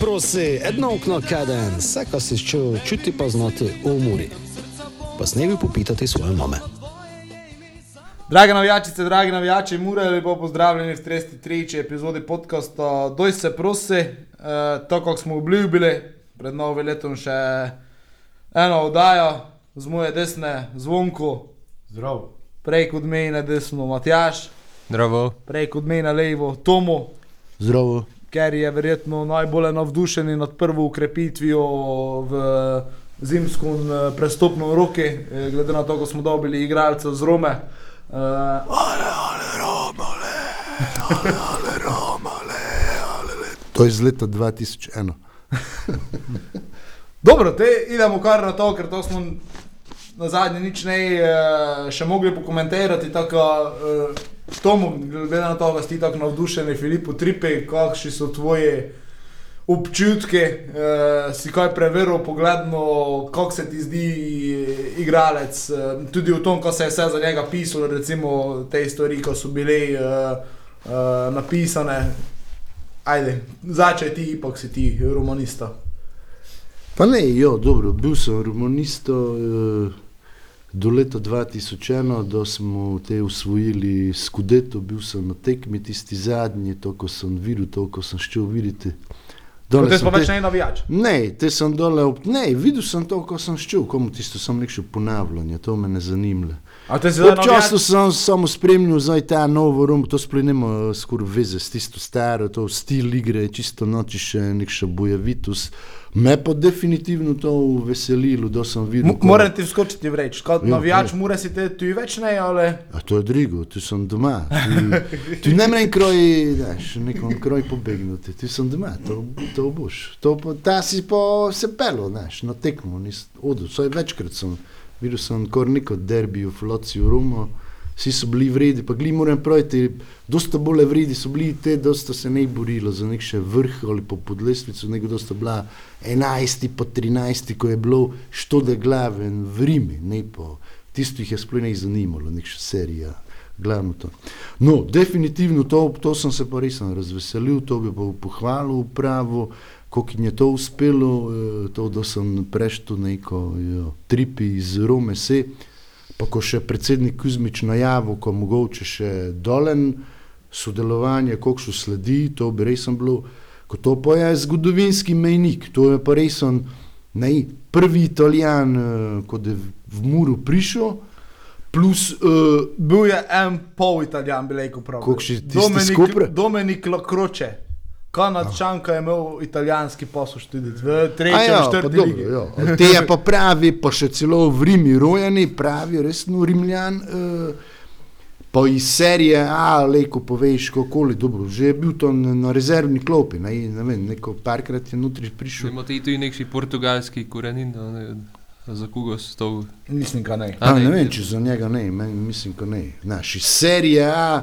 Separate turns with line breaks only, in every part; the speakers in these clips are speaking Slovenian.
Prosi, edno okno kaden, vse, kar si čutil, čuti pa znati v umori. Pa snevi popitati svoje mame.
Drage navijačice, dragi navijači, mure lepo pozdravljeni v 33. epizodi podcasta Doj se prosi, e, tako kot smo obljubili, pred novim letom še eno oddajo z moje desne zvonko,
Zdravo.
prej kot meni na desno Matjaš,
Zdravo.
prej kot meni na levo Tomo,
Zdravo.
Ker je verjetno najbolj navdušen nad prvo ukrepitvijo v zimsko in eh, prestopno roki, eh, glede na to, ko smo dobili igralca z Rome. Uh,
To je iz leta 2001.
Dobro, te idemo kar na to, ker to smo na zadnje nič ne še mogli pokomentirati. Tako, eh, Tomu, glede na to, da si tako navdušen, Filipu Tripe, kakšni so tvoji občutki, eh, si kaj preveril, pogledno, kako se ti zdi eh, igralec, eh, tudi v tom, ko se je vse za njega pisalo, recimo te stvari, ko so bile eh, eh, napisane. Ajde, začej ti, ipak si ti romanista.
Pa ne, jo, dobro, bil sem romanista eh, do leta 2001, da smo te usvojili skudeto, bil sem na tekmi tisti zadnji, to, ko sem videl, to, ko sem šel videti. Dole
Zdaj
sem
smo
te-
več ne navijač.
Ne, te sem dole, ob... ne, videl sem to, ko sem šel, komu tisto sem nekšel ponavljanje, to me ne zanima. Občasno sem samo spremljal zdaj ta novo rum, to sploh nima skoraj veze s tisto staro, to stil igre je čisto noči še nekša bojavitus. Me pa definitivno to veselilo, da sem videl. ko-
Moram ti vskočiti v reč. Kot
Ja,
navijač,
ja.
mora si te tu več ne, ali
A to je drugo, tu sem doma. Tu, tu ne morem kroj, daš, nekom kroj pobegnuti, tu sem doma, to, to boš. To, ta si pa se pelo, daš, na tekmo, nis odel, saj večkrat sem, videl sem kar neko derbi v Floci v Romu, vsi so bili vredi, pa gli moram praviti, dosta bolj vredi so bili te, dosta se ne borilo za nek še vrh ali pa pod lestvico, nego dosta bila 11, pa 13, ko je bilo štode glave in v Rimi, ne pa, tisto jih je sploh ne zanimalo, nek še serija. Glavno to. No, definitivno to, to sem se pa res razveselil, to bi pa pohvalil upravo, kako jim je to uspelo, eh, to, da sem preštel neko jo, tripi iz Rome se, pa ko še predsednik Kuzmič najavil, ko mogoče še dolen sodelovanje, koliko še sledi, to bi res bilo, ko to pa je zgodovinski mejnik, to je pa res on, ne, prvi italijan, eh, ko je v Muru prišel, plus uh,
bil je en pol italijan, bi rekel prav.
Koliko še iz Kopra?
Dominik Lokroče. Kanadčan, ki je imel italijanski posel
A
tretjem,
ja,
ligi.
ja. Te je pa pravi, pa še celo v Rimi rojeni, pravi, resno Rimljan. Uh, pa iz serije A, leko poveš, kako je dobro. Že je bil to na, na rezervni klopi, ne, ne vem, neko parkrat je notri prišel.
Imate i tu i neki portugalski korenin, ne, za koga s to...
Mislim, da ne.
A,
A,
ne
ne,
vem, če za njega ne, meni mislim, da ne. Znaš, iz serije A,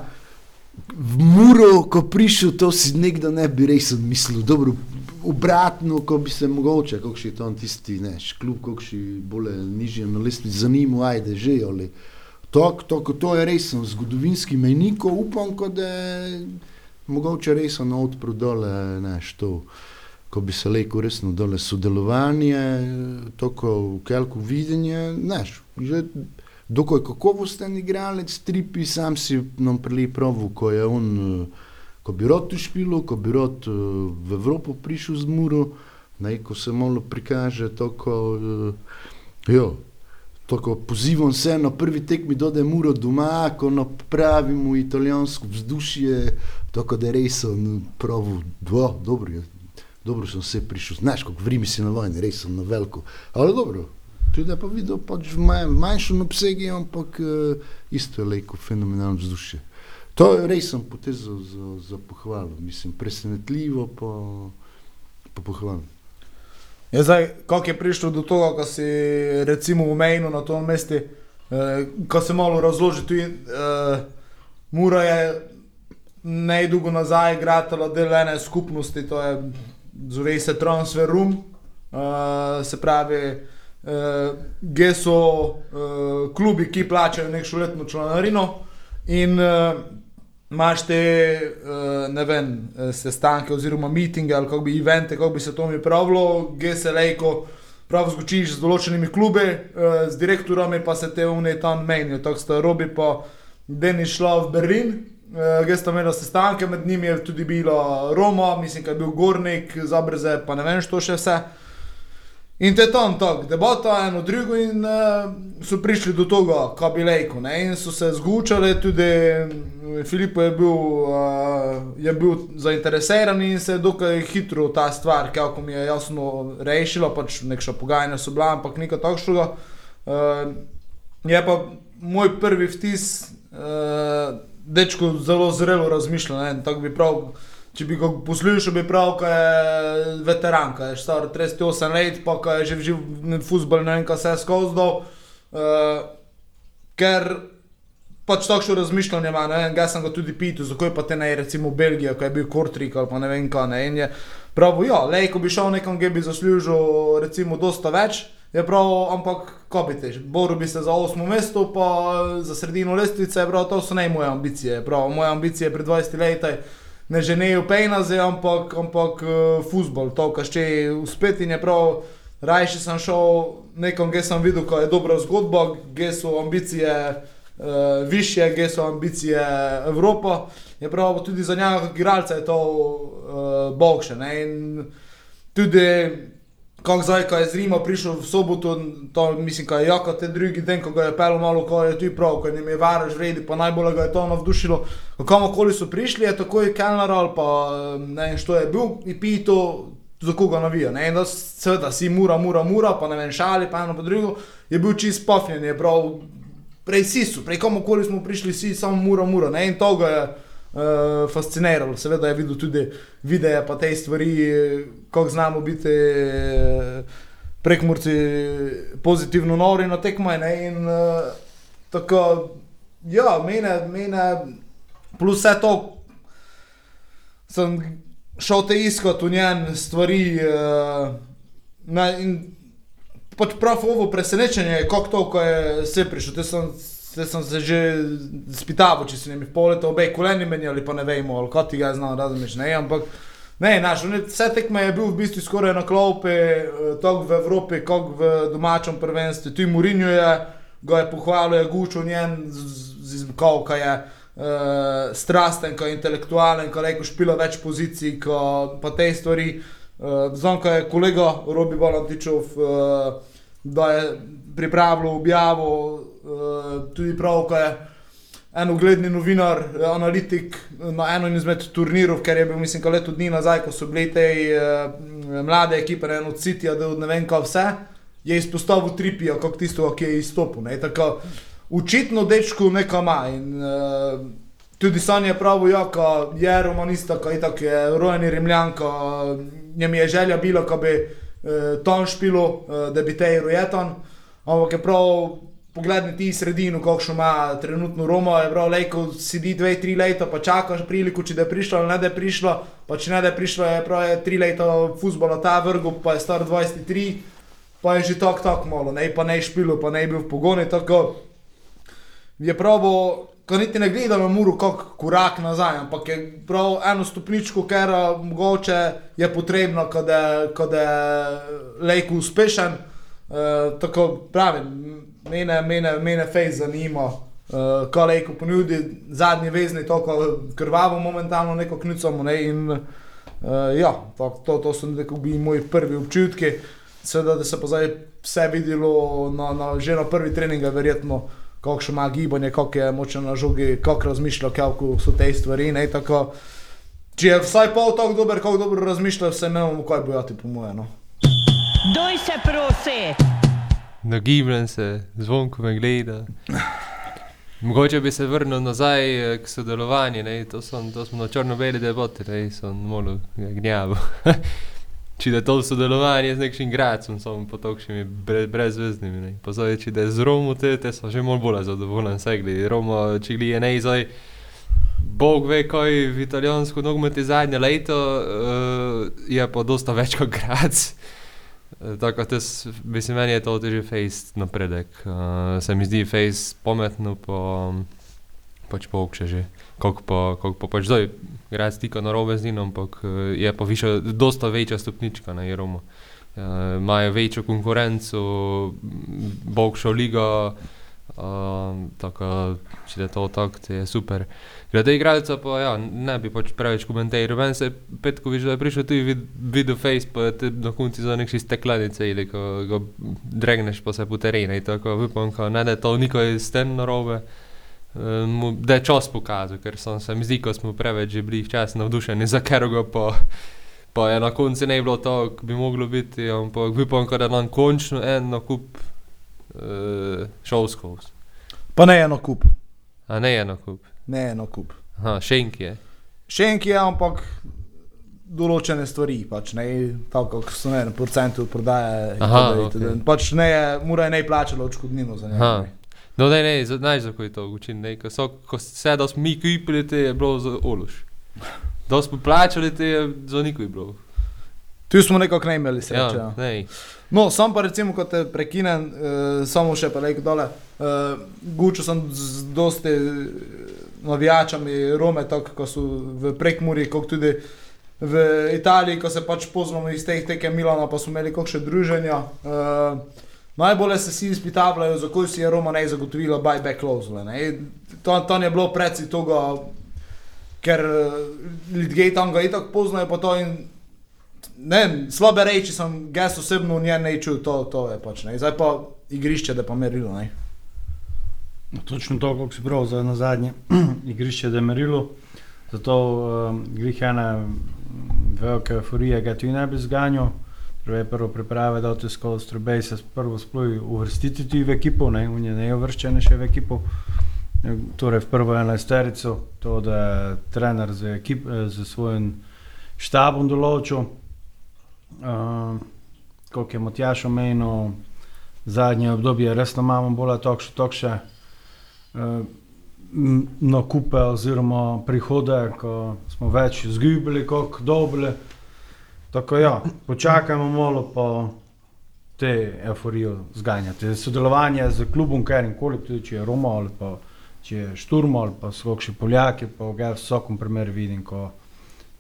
v Muro, ko prišel, to si nekdo ne bi res mislil. Dobro, obratno, ko bi se mogoče, kako še to on tisti, neš, kljub, kako še bolj nižje na lestvici zanimal, ajde že, ali. To, to, to je res zgodovinski mejnik, upam, ko da mogoče res ono odprl dole, neš, to ko bi se rekel, resno dole sodelovanje, tako v kelku videnje, znaš, že dokaj kakovosten igralec, tripi, sam si nam prili provu, ko je on, eh, ko bi rad tu špilo, ko bi rad eh, v Evropo prišel z Muro, ne, ko se malo prikaže, tako, eh, jo, tako pozivam se na prvi tekmi, da je Muro doma, ko napravimo italijansko vzdušje, tako da res on provu, dva, dobro je. Dobro sem se prišel, znaš, kako vrimi si na vojni, res sem na veliko. Ampak dobro, tudi da pa videl pač v manj, manjšem obsegu, ampak uh, isto je leko, fenomenalno vzdušje. To je res sem potez za, za, za pohvalo, mislim, presenetljivo pa, pa pohvalo.
Ja, zdaj, kako je prišlo do tega, ko si recimo umejno na tom mestu, eh, ko se malo razloži, tudi eh, Mura je najdolgo nazaj gradila del ene skupnosti, to je zove se Transfer Room, uh, se pravi, uh, gdje so uh, klubi, ki plačajo neko letno članarino in uh, imaš te, uh, ne vem, eh, sestanke oziroma mitinge ali kako bi evente, kako bi se to mi pravilo, GSL, ko prav zgučiš z določenimi klubi, uh, z direktorami pa se te vne tam menijo. Tako sta Robi pa Denis šla v Berlin, uh, gesta imela sestanke, med njimi je tudi bila Roma, mislim, da je bil Gornik, Zabrze, pa ne vem, što še vse. In te tam tako, debata eno drugo in uh, so prišli do tega, kaj bi rekel. In so se zgučali, tudi mm, Filip je bil, uh, je bil zainteresiran in se je dokaj hitro ta stvar, kako mi je jasno rešila, pač nekša pogajanja so bila, ampak nekaj takšnega. Uh, je pa moj prvi vtis, uh, dečko zelo zrelo razmišlja, tako bi prav. Če bi ga poslušal, bi prav, da je veteran, da je star 38 let, pa da je že živel v futbolu, ne vem, kaj se je skozdal. Uh, ker pač takšno razmišljanje ima, ne vem, jaz sem ga tudi pitil, zakaj pa te ne, recimo v Belgijo, ko je bil Kortrik ali pa ne vem kaj. Ne, in je prav, ja, lej, ko bi šel nekam, ki bi zaslužil recimo dosta več. Je prav, ampak ko bi tež, boril bi se za osmo mesto, pa za sredino lestvice, prav, to so ne moje ambicije. Prav, moje ambicije pred 20 leti ne ženejo pejnaze, ampak, ampak uh, eh, futbol, to, kar še uspeti in je prav. Rajši sem šel nekam, kjer sem videl, da je dobra zgodba, kjer so ambicije uh, više, kjer so ambicije Evropa. Je prav, tudi za njega, kot igralca, je to uh, boljše. Tudi kako zdaj, ko je z Rima prišel v soboto, to mislim, da je jako te drugi dan, ko ga je pelo malo, ko je tu prav, ko jim je varaž vredi, pa najbolj ga je to navdušilo. Kamorkoli so prišli, je takoj Kellner ali pa ne vem, što je bil in pi to, za koga navija. Ne vem, da seveda si mura, mura, mura, pa ne vem, šali, pa eno pa drugo, je bil čist pofnjen, je prav, prej si so, prej kamorkoli smo prišli, si samo mura, mura, ne in to ga je uh, fasciniralo. Seveda je videl tudi videe, pa te stvari, kako znamo biti uh, prekmurci pozitivno nori na tekmaj. In uh, tako, ja, mene, mene, plus vse to, sem šel te iskati v njen stvari. Uh, na, Pač prav ovo presenečenje, kako to, ko je vse prišel. Zdaj sem se že spital, če si ne bi polete obe koleni menjali, pa ne vemo, ali kot ti ga znam razumeti. Ne, ampak ne, naš, vse tekme je bil v bistvu skoraj na klopi, eh, tako v Evropi, kot v domačem prvenstvu. Tu Murinjo je, ga je pohvalil, je gučil njen, kao, kaj je. Uh, strasten, ko je intelektualen, ko je špilo več pozicij, ko pa te stvari. Uh, Znam, ko je kolega Robi Valantičov, uh, da je pripravil objavo tudi prav, ko je en ugledni novinar, analitik na enem izmed turnirov, ker je bil, mislim, leto dni nazaj, ko so bile te uh, mlade ekipe, eno od Citija, da ne vem, kaj vse, je izpostavil Tripija, kot tisto, ki je izstopil. Učitno dečko nekaj ima. In, uh, tudi Sanja je pravi, ja, je romanista, ki je tako rojeni Rimljan, njemu je želja bila, da bi uh, tam špilo, uh, da bi te rojetan. Ampak je prav pogledaj ti sredino, kakšno ima trenutno Roma, je prav lejko, sedi dve, tri leta, pa čakaš priliko, če je prišlo ali ne da je prišlo, pa če ne da je prišlo, je prav je tri leta futbola ta vrgo, pa je star 23, pa je že tako, tako malo, ne pa ne špilo, pa ne bil v pogoni, tako je pravo, ko niti ne gledamo muru, kako korak nazaj, ampak je prav eno stopničko, ker mogoče je potrebno, kada je lejko uspešen, uh, tako pravim, mene, mene, mene fej zanima, uh, le ko ponudi zadnji vezni, tako krvavo momentalno neko knucamo. Ne, in, uh, ja, to, to, to so nekako moji prvi občutki. Seveda, da se pa zdaj vse videlo na, na, že na prvi trening, verjetno, kako še ima gibanje, kako je močen na žogi, kako razmišlja, kako so te stvari. Ne, tako, če je vsaj pol tako dober, kako dobro razmišlja, se ne vemo, kaj bojati, po mojem. No. Doj se prosi!
Nagibljen se, zvonko me gleda. Mogoče bi se vrnil nazaj eh, k sodelovanju, ne? to, son, to smo na črno-beli debati, ne sem malo gnjavo. če da to sodelovanje z nekim gradcem, sem pa tokšimi brezvezdnimi. Pozove, če da je z Romo, te, te so že malo bolj zadovoljen, segli. Romo, če je ne izoj, Bog ve, kaj v italijansko nogometu zadnje leto, uh, je pa dosta več kot gradc. Tako da mislim, meni je to tudi face napredek. Uh, se mi zdi face pametno, pa pač pokše že. Kako pa, kako pa pač zdaj, gre stika na robe z njim, ampak eh, je pa više, dosta večja stopnička na Jeromu. Uh, imajo večjo konkurenco, boljšo ligo, uh, tako če je to tako, je super. Glede igralca pa ja, ne bi pač preveč komentiral. Meni se je Petkovič, da je prišel tu vid, videl face, pa te na konci za nekši steklenice ili ko ga dregneš pa se po terenu. in Tako upam, ko ne da je to niko iz ten narobe. mu- Da je čas pokazal, ker sem se mi zdi, ko smo preveč že bili včasih navdušeni za Keroga, pa, pa je na koncu ne bilo to, kot bi moglo biti, ampak upam, da nam končno en nakup uh, šel skozi.
Pa ne eno kup,
A ne en nakup.
Ne eno kup.
Aha, Šenk je.
Še enkrat je, ampak določene stvari, pač ne, tako kot so ne, na procentu prodaje.
Aha,
itd.,
okej.
itd. Pač ne, mora ne plačalo odškodnino za njega.
Aha.
ne.
No, ne, ne, znaš, zakaj je to učin, ne, ko, so, ko se da smo mi kupili, te je bilo za ološ. Da smo plačali, te je za nikoj bilo.
Tu smo nekako ne imeli sreče.
Ja,
Ja.
ne.
No, sam pa recimo, ko te prekinem, uh, samo še pa reko dole. Uh, Gučo sem z dosti eh, navijačami Rome, kot so v Prekmuri, kot tudi v Italiji, ko se pač poznamo iz teh tekem Milana, pa smo imeli kakšne druženja. Uh, najbolje se vsi izpitavljajo, zakaj si je Roma ne zagotovila buyback ne. To, to je bilo predsi toga, ker eh, ljudje tam ga itak poznajo, pa to in ne, slabe reči sem, jaz osebno v njej ne čutil, to, to je pač ne. Zdaj pa igrišče, da pa merilo. Ne.
No, Točno to, kot si prav za na zadnje igrišče, da je merilo. Zato um, grih ena mm, velika euforija, ki ti ne bi zganjal. Treba je prvo priprave, da ti skozi trebej se prvo sploh uvrstiti v ekipo, ne, ne uvrščene še v ekipo. Torej v prvo enajsterico, to da je trener z, ekip, eh, z svojim štabom določil. Uh, kot je Matjaš omenil, zadnje obdobje res imamo bolj tokše, uh, nakupe oziroma prihode, ko smo več izgubili, kot dobili. Tako ja, počakajmo malo pa te euforijo zganjati. Sodelovanje z klubom, ker in koliko tudi če je Roma ali pa če je Šturmo ali pa so še Poljaki, pa ga v vsakem primeru vidim, ko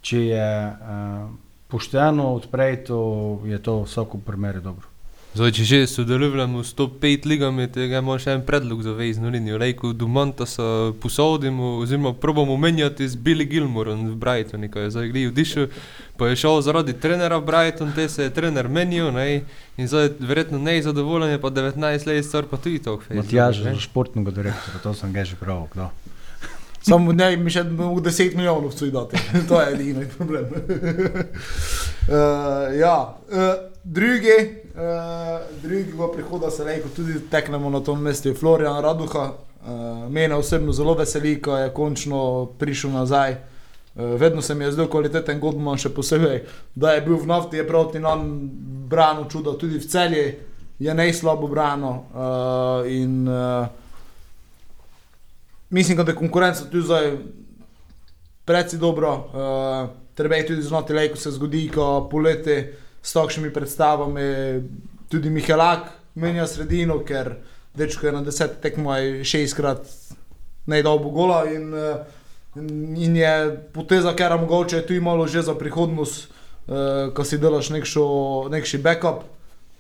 če je uh, pošteno odpreto, je to v vsakem primeru dobro.
Zdaj, če že sodelujemo s 105 ligami, tega imamo še en predlog za vezno linijo. Lejko do Montasa posodimo, oziroma probamo menjati z Billy Gilmorom v Brightonu, ko je zdaj gledal dišel, pa je šel zaradi trenera v Brighton, te se je trener menil, ne, in zdaj verjetno ne je pa 19 let star, pa tudi to.
Matjaž za športnega direktorja, to sem ga že prav. Kdo?
Samo v njej mi še mogo 10 milijonov cuj dati. to je edini problem. uh, ja, uh, drugi, uh, drugega prihoda se reko tudi teknemo na tom mestu, je Florian Raduha. Uh, mene osebno zelo veseli, ko je končno prišel nazaj. Uh, vedno se mi je zdel kvaliteten Godman, še posebej, da je bil v nafti, je proti nam branil čudo, tudi v celji je najslabo branil. Uh, in, uh, mislim, da je konkurenca tu zdaj predvsej dobro. Uh, treba je tudi znati, ko se zgodi, ko poleti s takšnimi predstavami, tudi Mihelak menja sredino, ker dečko je na deset tekmoj šestkrat najdolbo gola in, uh, in, je poteza, ker mogoče je tu malo že za prihodnost, uh, ko si delaš nekšo, nekši backup.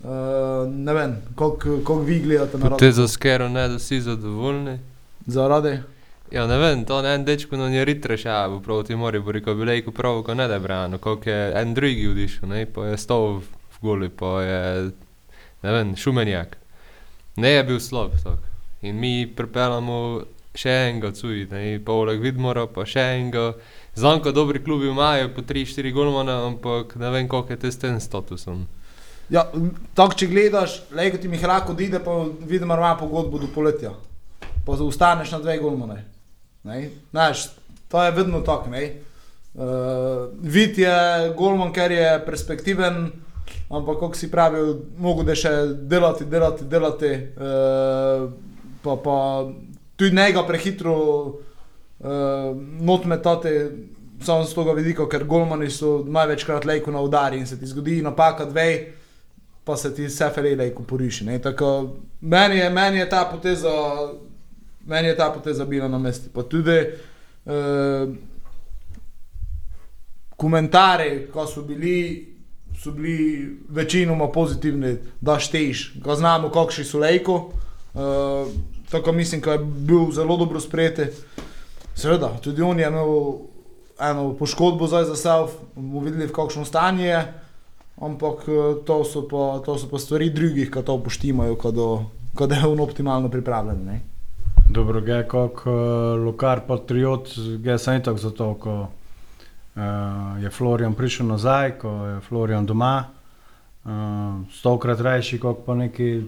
Uh, ne vem, kako vi gledate na
Te za skero ne, da si zadovoljni.
Zaradi.
Ja, ne vem, to ne en dečko na njeri trešava proti Moriboru, ko bi lejko prav, ko ne da je brano, koliko je en drugi vdišel, ne, pa je stal v, goli, pa je, ne vem, šumenjak. Ne je bil slab, tak. In mi pripeljamo še enega cuj, ne, poleg Vidmora, pa še enega. Znam, ko dobri klubi imajo po 3-4 golmana, ampak ne vem, koliko je te s tem statusom.
Ja, tako če gledaš, le ko ti Mihrako odide, pa vidim, da ima pogodbo do poletja. Pa zaustaneš na dve golmane. Znaš, to je vedno tako. Uh, vid je golman, ker je perspektiven, ampak kako si pravi, mogo da še delati, delati, delati. Uh, pa, pa tudi njega prehitro uh, not metati, samo z tega vidika, ker golmani so največkrat lejko na udari in se ti zgodi napaka dve pa se ti vse ferele poriši. ne. Tako, Meni je, meni je ta poteza, meni je ta poteza bila na mestu. Pa tudi Uh, komentarji, ko so bili, so bili večinoma pozitivni, da šteješ, ko znamo, kakšni so lejko. Uh, tako mislim, da je bil zelo dobro sprejeti. Seveda, tudi on je imel eno poškodbo zdaj za sebe, bomo videli, kakšno stanje je. Ampak eh, to so pa, to so pa stvari drugih, ki to poštimajo, ko je on optimalno pripravljen. Ne?
Dobro, je kot uh, lokar patriot, ga je samo tako zato, ko uh, je Florian prišel nazaj, ko je Florian doma. Uh, stokrat rajši kot pa neki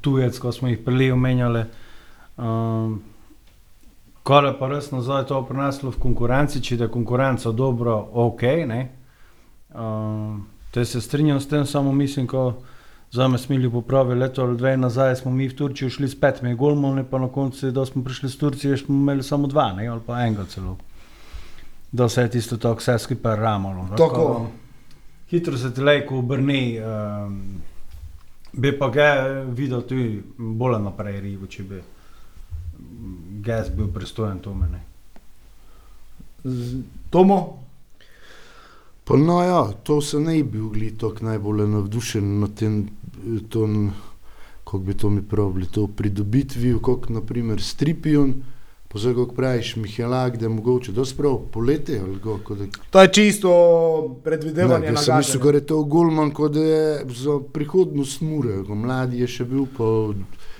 tujec, ko smo jih prej omenjali. Uh, Kar je pa res nazaj to preneslo v konkurenci, če je konkurenca dobro, ok. Uh, te se strinjam s tem, samo mislim, ko za me smili popravi leto ali dve nazaj, smo mi v Turčijo šli s petimi golmoni, pa na koncu, da smo prišli iz Turčije, smo imeli samo dva, ne, ali pa enega celo. Da se je tisto tako vse skupaj ramalo.
Tako.
Hitro se ti lejko obrni, um, bi pa ga videl tudi bolj naprej rivo, če bi gas bil pristojen to meni.
Tomo,
Pa no, ja, to se ne bi bil tako najbolj navdušen nad tem, kako bi to mi pravili, to pridobitvi, kot naprimer Stripion, pa zdaj, kako praviš, Mihelak, da je mogoče dosprav poletje ali kako. Da...
to je čisto predvidevanje.
Ne, jaz sem mislil, da je to Gulman, kot da je za prihodnost mure, ko mladi je še bil, pa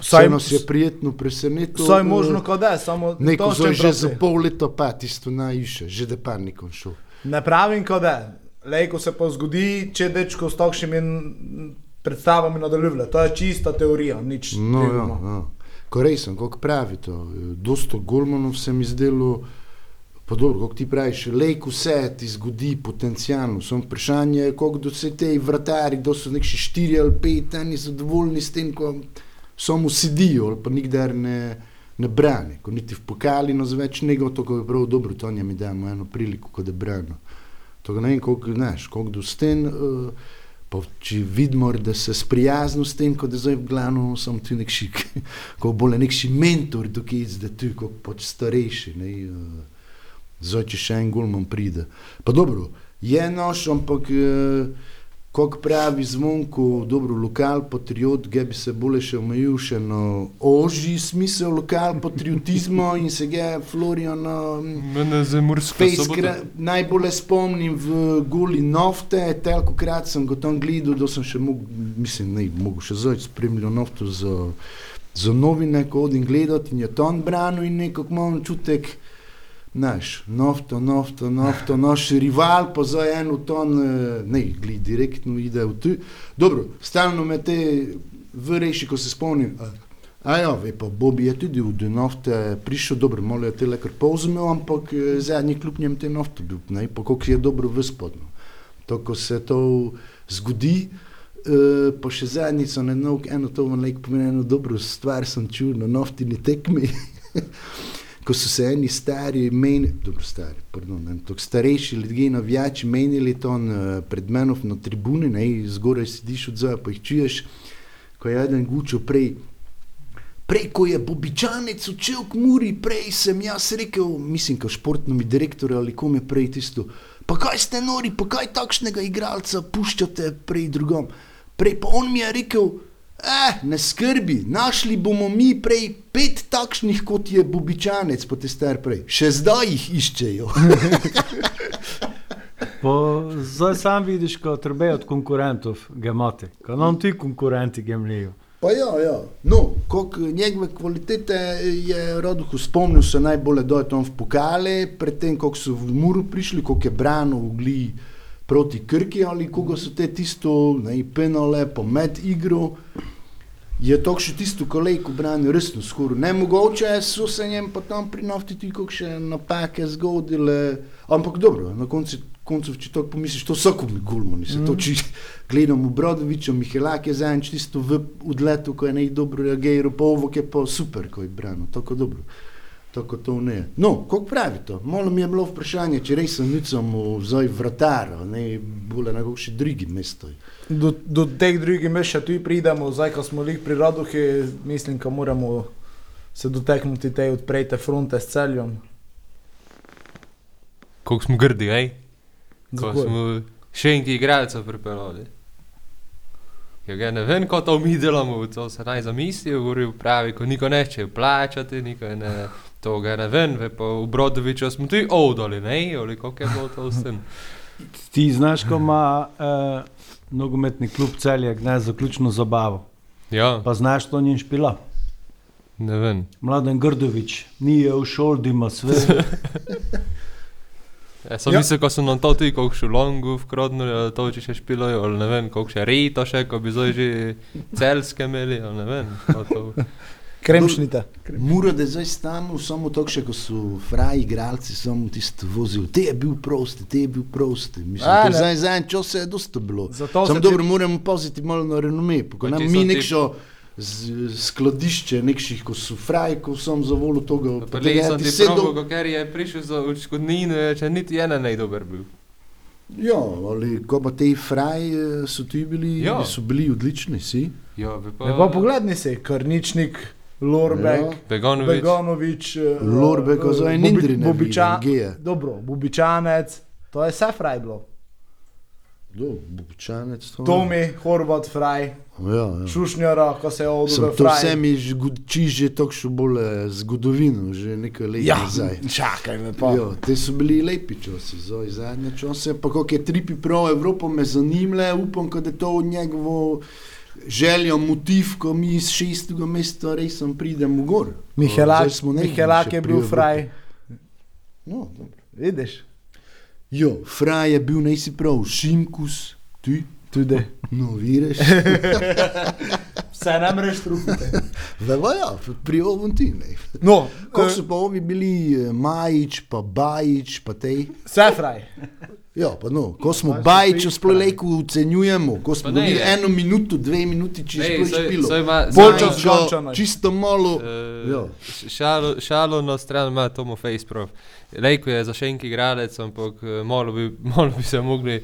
Saj-
vse nas je prijetno presenetil.
Vse je možno, kot da je, samo
Neko
to
zdaj
še
že za pol leta pa tisto najviše, že da pa nikom šel.
Ne pravim, kot da je. Lejko se pa zgodi, če dečko s takšnimi n- predstavami nadaljuje. To je čista teorija, nič
No, ja,
drugega.
ja. Korej sem, kako pravi to. Dosto Golmanov se mi zdelo, pa dobro, kako ti praviš, lejko vse ti zgodi potencijalno. Samo vprašanje je, koliko do vse te vratari, da so neki štiri ali pet, eni zadovoljni s tem, ko samo sedijo ali pa nikdar ne, ne brani. Ko niti v pokali, no zveč nego, to je prav dobro, to njemi damo eno priliko, ko da brano. To ga ne vem, koliko, znaš, koliko do sten. Uh, Pa če vidimo, da se sprijazno s tem, da zdaj v glavno sem tu nekši, kot bolj nekši mentor, tukaj zdaj tu, kot pač starejši. Ne, eh, zdaj, če še en gulman pride. Pa dobro, je noš, ampak eh, kot pravi zvonko, dobro, lokal patriot, ga bi se bolje še omejil še na ožji smisel lokal patriotizma in se ga Florian. gra- Najbolj spomnim v Guli Nofte, telko krat sem ga tam gledal, da sem še mogel, mislim, ne, mogel še zdaj spremljati Nofto za, za novine, ko hodim gledati in je ton branil in nekako imam čutek, Naš, nafto, nafto, nafto, naš rival, pa za eno ton, eh, ne, gledi, direktno ide v tu. Dobro, stalno me te vrejši, ko se spomnim. a- ja, ve pa Bobi je tudi v Dunofte prišel, dobro, malo je te le kar povzmel, ampak eh, zadnji kljub njem te nafte bil, ne, pa koliko je dobro vyspodno. To, ko se to zgodi, eh, pa še zadnjico ne novk, eno to vam lek pomeni, eno dobro stvar sem čul na naftini tekmi. ko so se eni stari, meni, dobro, stari, pardon, ne, starejši ljudje, navijači, menili to on, pred menom na tribuni, ne, zgoraj sediš od zora, pa jih čuješ, ko je eden gučo prej. Prej, ko je Bobičanec odšel k Muri, prej sem jaz rekel, mislim, kot športnemu direktorju ali kom je prej tisto. Pa kaj ste nori, pa kaj takšnega igralca puščate prej drugom. Prej pa on mi je rekel, eh, ne skrbi, našli bomo mi prej pet takšnih, kot je Bobičanec, pa te star prej. Še zdaj jih iščejo.
Po, zdaj sam vidiš, ko trbe od konkurentov, ga imate. Ko nam ti konkurenti gemlijo.
Pa ja, ja. No, koliko njegove kvalitete je Roduhu spomnil, se najbolje da je tam v pokale, predtem, ko so v Muru prišli, koliko je branil v Gli proti Krki ali koga so te tisto, ne, penale, pa med igro. Je to še tisto kolejko branil resno skoraj nemogoče, so se njem pa tam pri nafti tudi kakšne napake zgodile, ampak dobro, na koncu, koncu če tako pomisliš, to vsako mi gulmo, se to či gledam v Brodoviču, Mihelak je zadnjič tisto v odletu, ko je nej dobro reagiral, pa ovo je pa super, ko je branil, tako dobro. Tako to ne. No, kako pravi to? Malo mi je bilo vprašanje, če res sem nicom zdaj vratar, ne bolje na kakšni drugi mesto.
Do, do teh drugih mest še tu pridemo, zdaj ko smo jih pri Raduhi, mislim, da moramo se doteknuti te odprete fronte s celjem.
koliko smo grdi, hej? Ko smo še enki igralcev pripeljali. Ja, ga ne vem, kako to mi delamo, to se naj zamisli, govori pravi, ko niko neče plačati, niko ne, to ga ne vem, ve pa v Brodoviču smo tudi odoli, ne, ali kako je bilo to tem.
Ti znaš, ko ima uh, nogometni klub Celjak ne zaključno zabavo.
Ja,
Pa znaš, to njen špila.
ne vem.
Mladen Grdovič, ni je v šoli, ima sve.
Ja, sem mislil, ko so nam to tudi, koliko še longu vkrodno, to če še špilajo, ali ne vem, koliko še rito še, ko bi zdaj že celske imeli, ali ne vem.
Kremšnite.
Mora da je zdaj stanu, samo to, ko so fraji igralci, samo tisti vozil. Te je bil prosti, te je bil prosti. Mislim,
A,
zdaj za en čas se je dosta bilo.
Zato
Sam
se
dobro,
ti-
moramo paziti malo na renome. Ko nam mi
so ti-
nekšo z- skladišče, nekših, ko so fraji, ko sem za volo tega
le sem
ti
ti
vse
probo,
do-
ker je prišel za odškodnine, če niti ena ne dober bil.
Ja, ali ko pa te fraji eh, so ti bili,
Ja.
so bili odlični, si.
Ja, pa...
Pogledni si, Krničnik, Lorbek.
Ja.
Begonovič.
Begonovič, eh,
Lorbek,
eh,
zdaj
Bobi-
Nindri ne
Bobiča-
vidim.
Dobro, Bubičanec, to je vse fraj bilo.
Do, Bučanec to.
Tomi, Horvat, fraj,
Ja, ja.
Šušnjara, ko se je odvil
to
fraj.
vse mi žguči že tako bolj eh, zgodovino, že nekaj let
Ja,
nazaj.
čakaj me pa.
Jo, te so bili lepi časi, zdaj zadnje čase, pa kako je tripi prav Evropo me zanimle, upam, da je to njegovo željo, motiv, ko mi iz šestega mesta res pridemo gor. Ko
Mihelak, Mihelak je bil fraj,
No, dobro.
vidiš,
Jo, Fraj je bil najsi prav, Šimkus, ti,
tudi.
no, vidiš.
Vse ne mreš trupiti.
Veva ja, pri ovom ti ne.
No,
Kako
eh,
so pa ovi bili, eh, Majič, pa Bajič, pa tej.
vse fraj.
Ja, pa no, ko smo
spet
sploh lejko ocenjujemo, ko smo dobili eno minuto, dve minuti, če
saj-
špilo.
končano je.
Čisto malo.
Eh,
Ja.
Šalo, šalo na stran ima Tomo Faceprof. Lejko je za še enki igralec, ampak eh, malo bi, malo bi se mogli,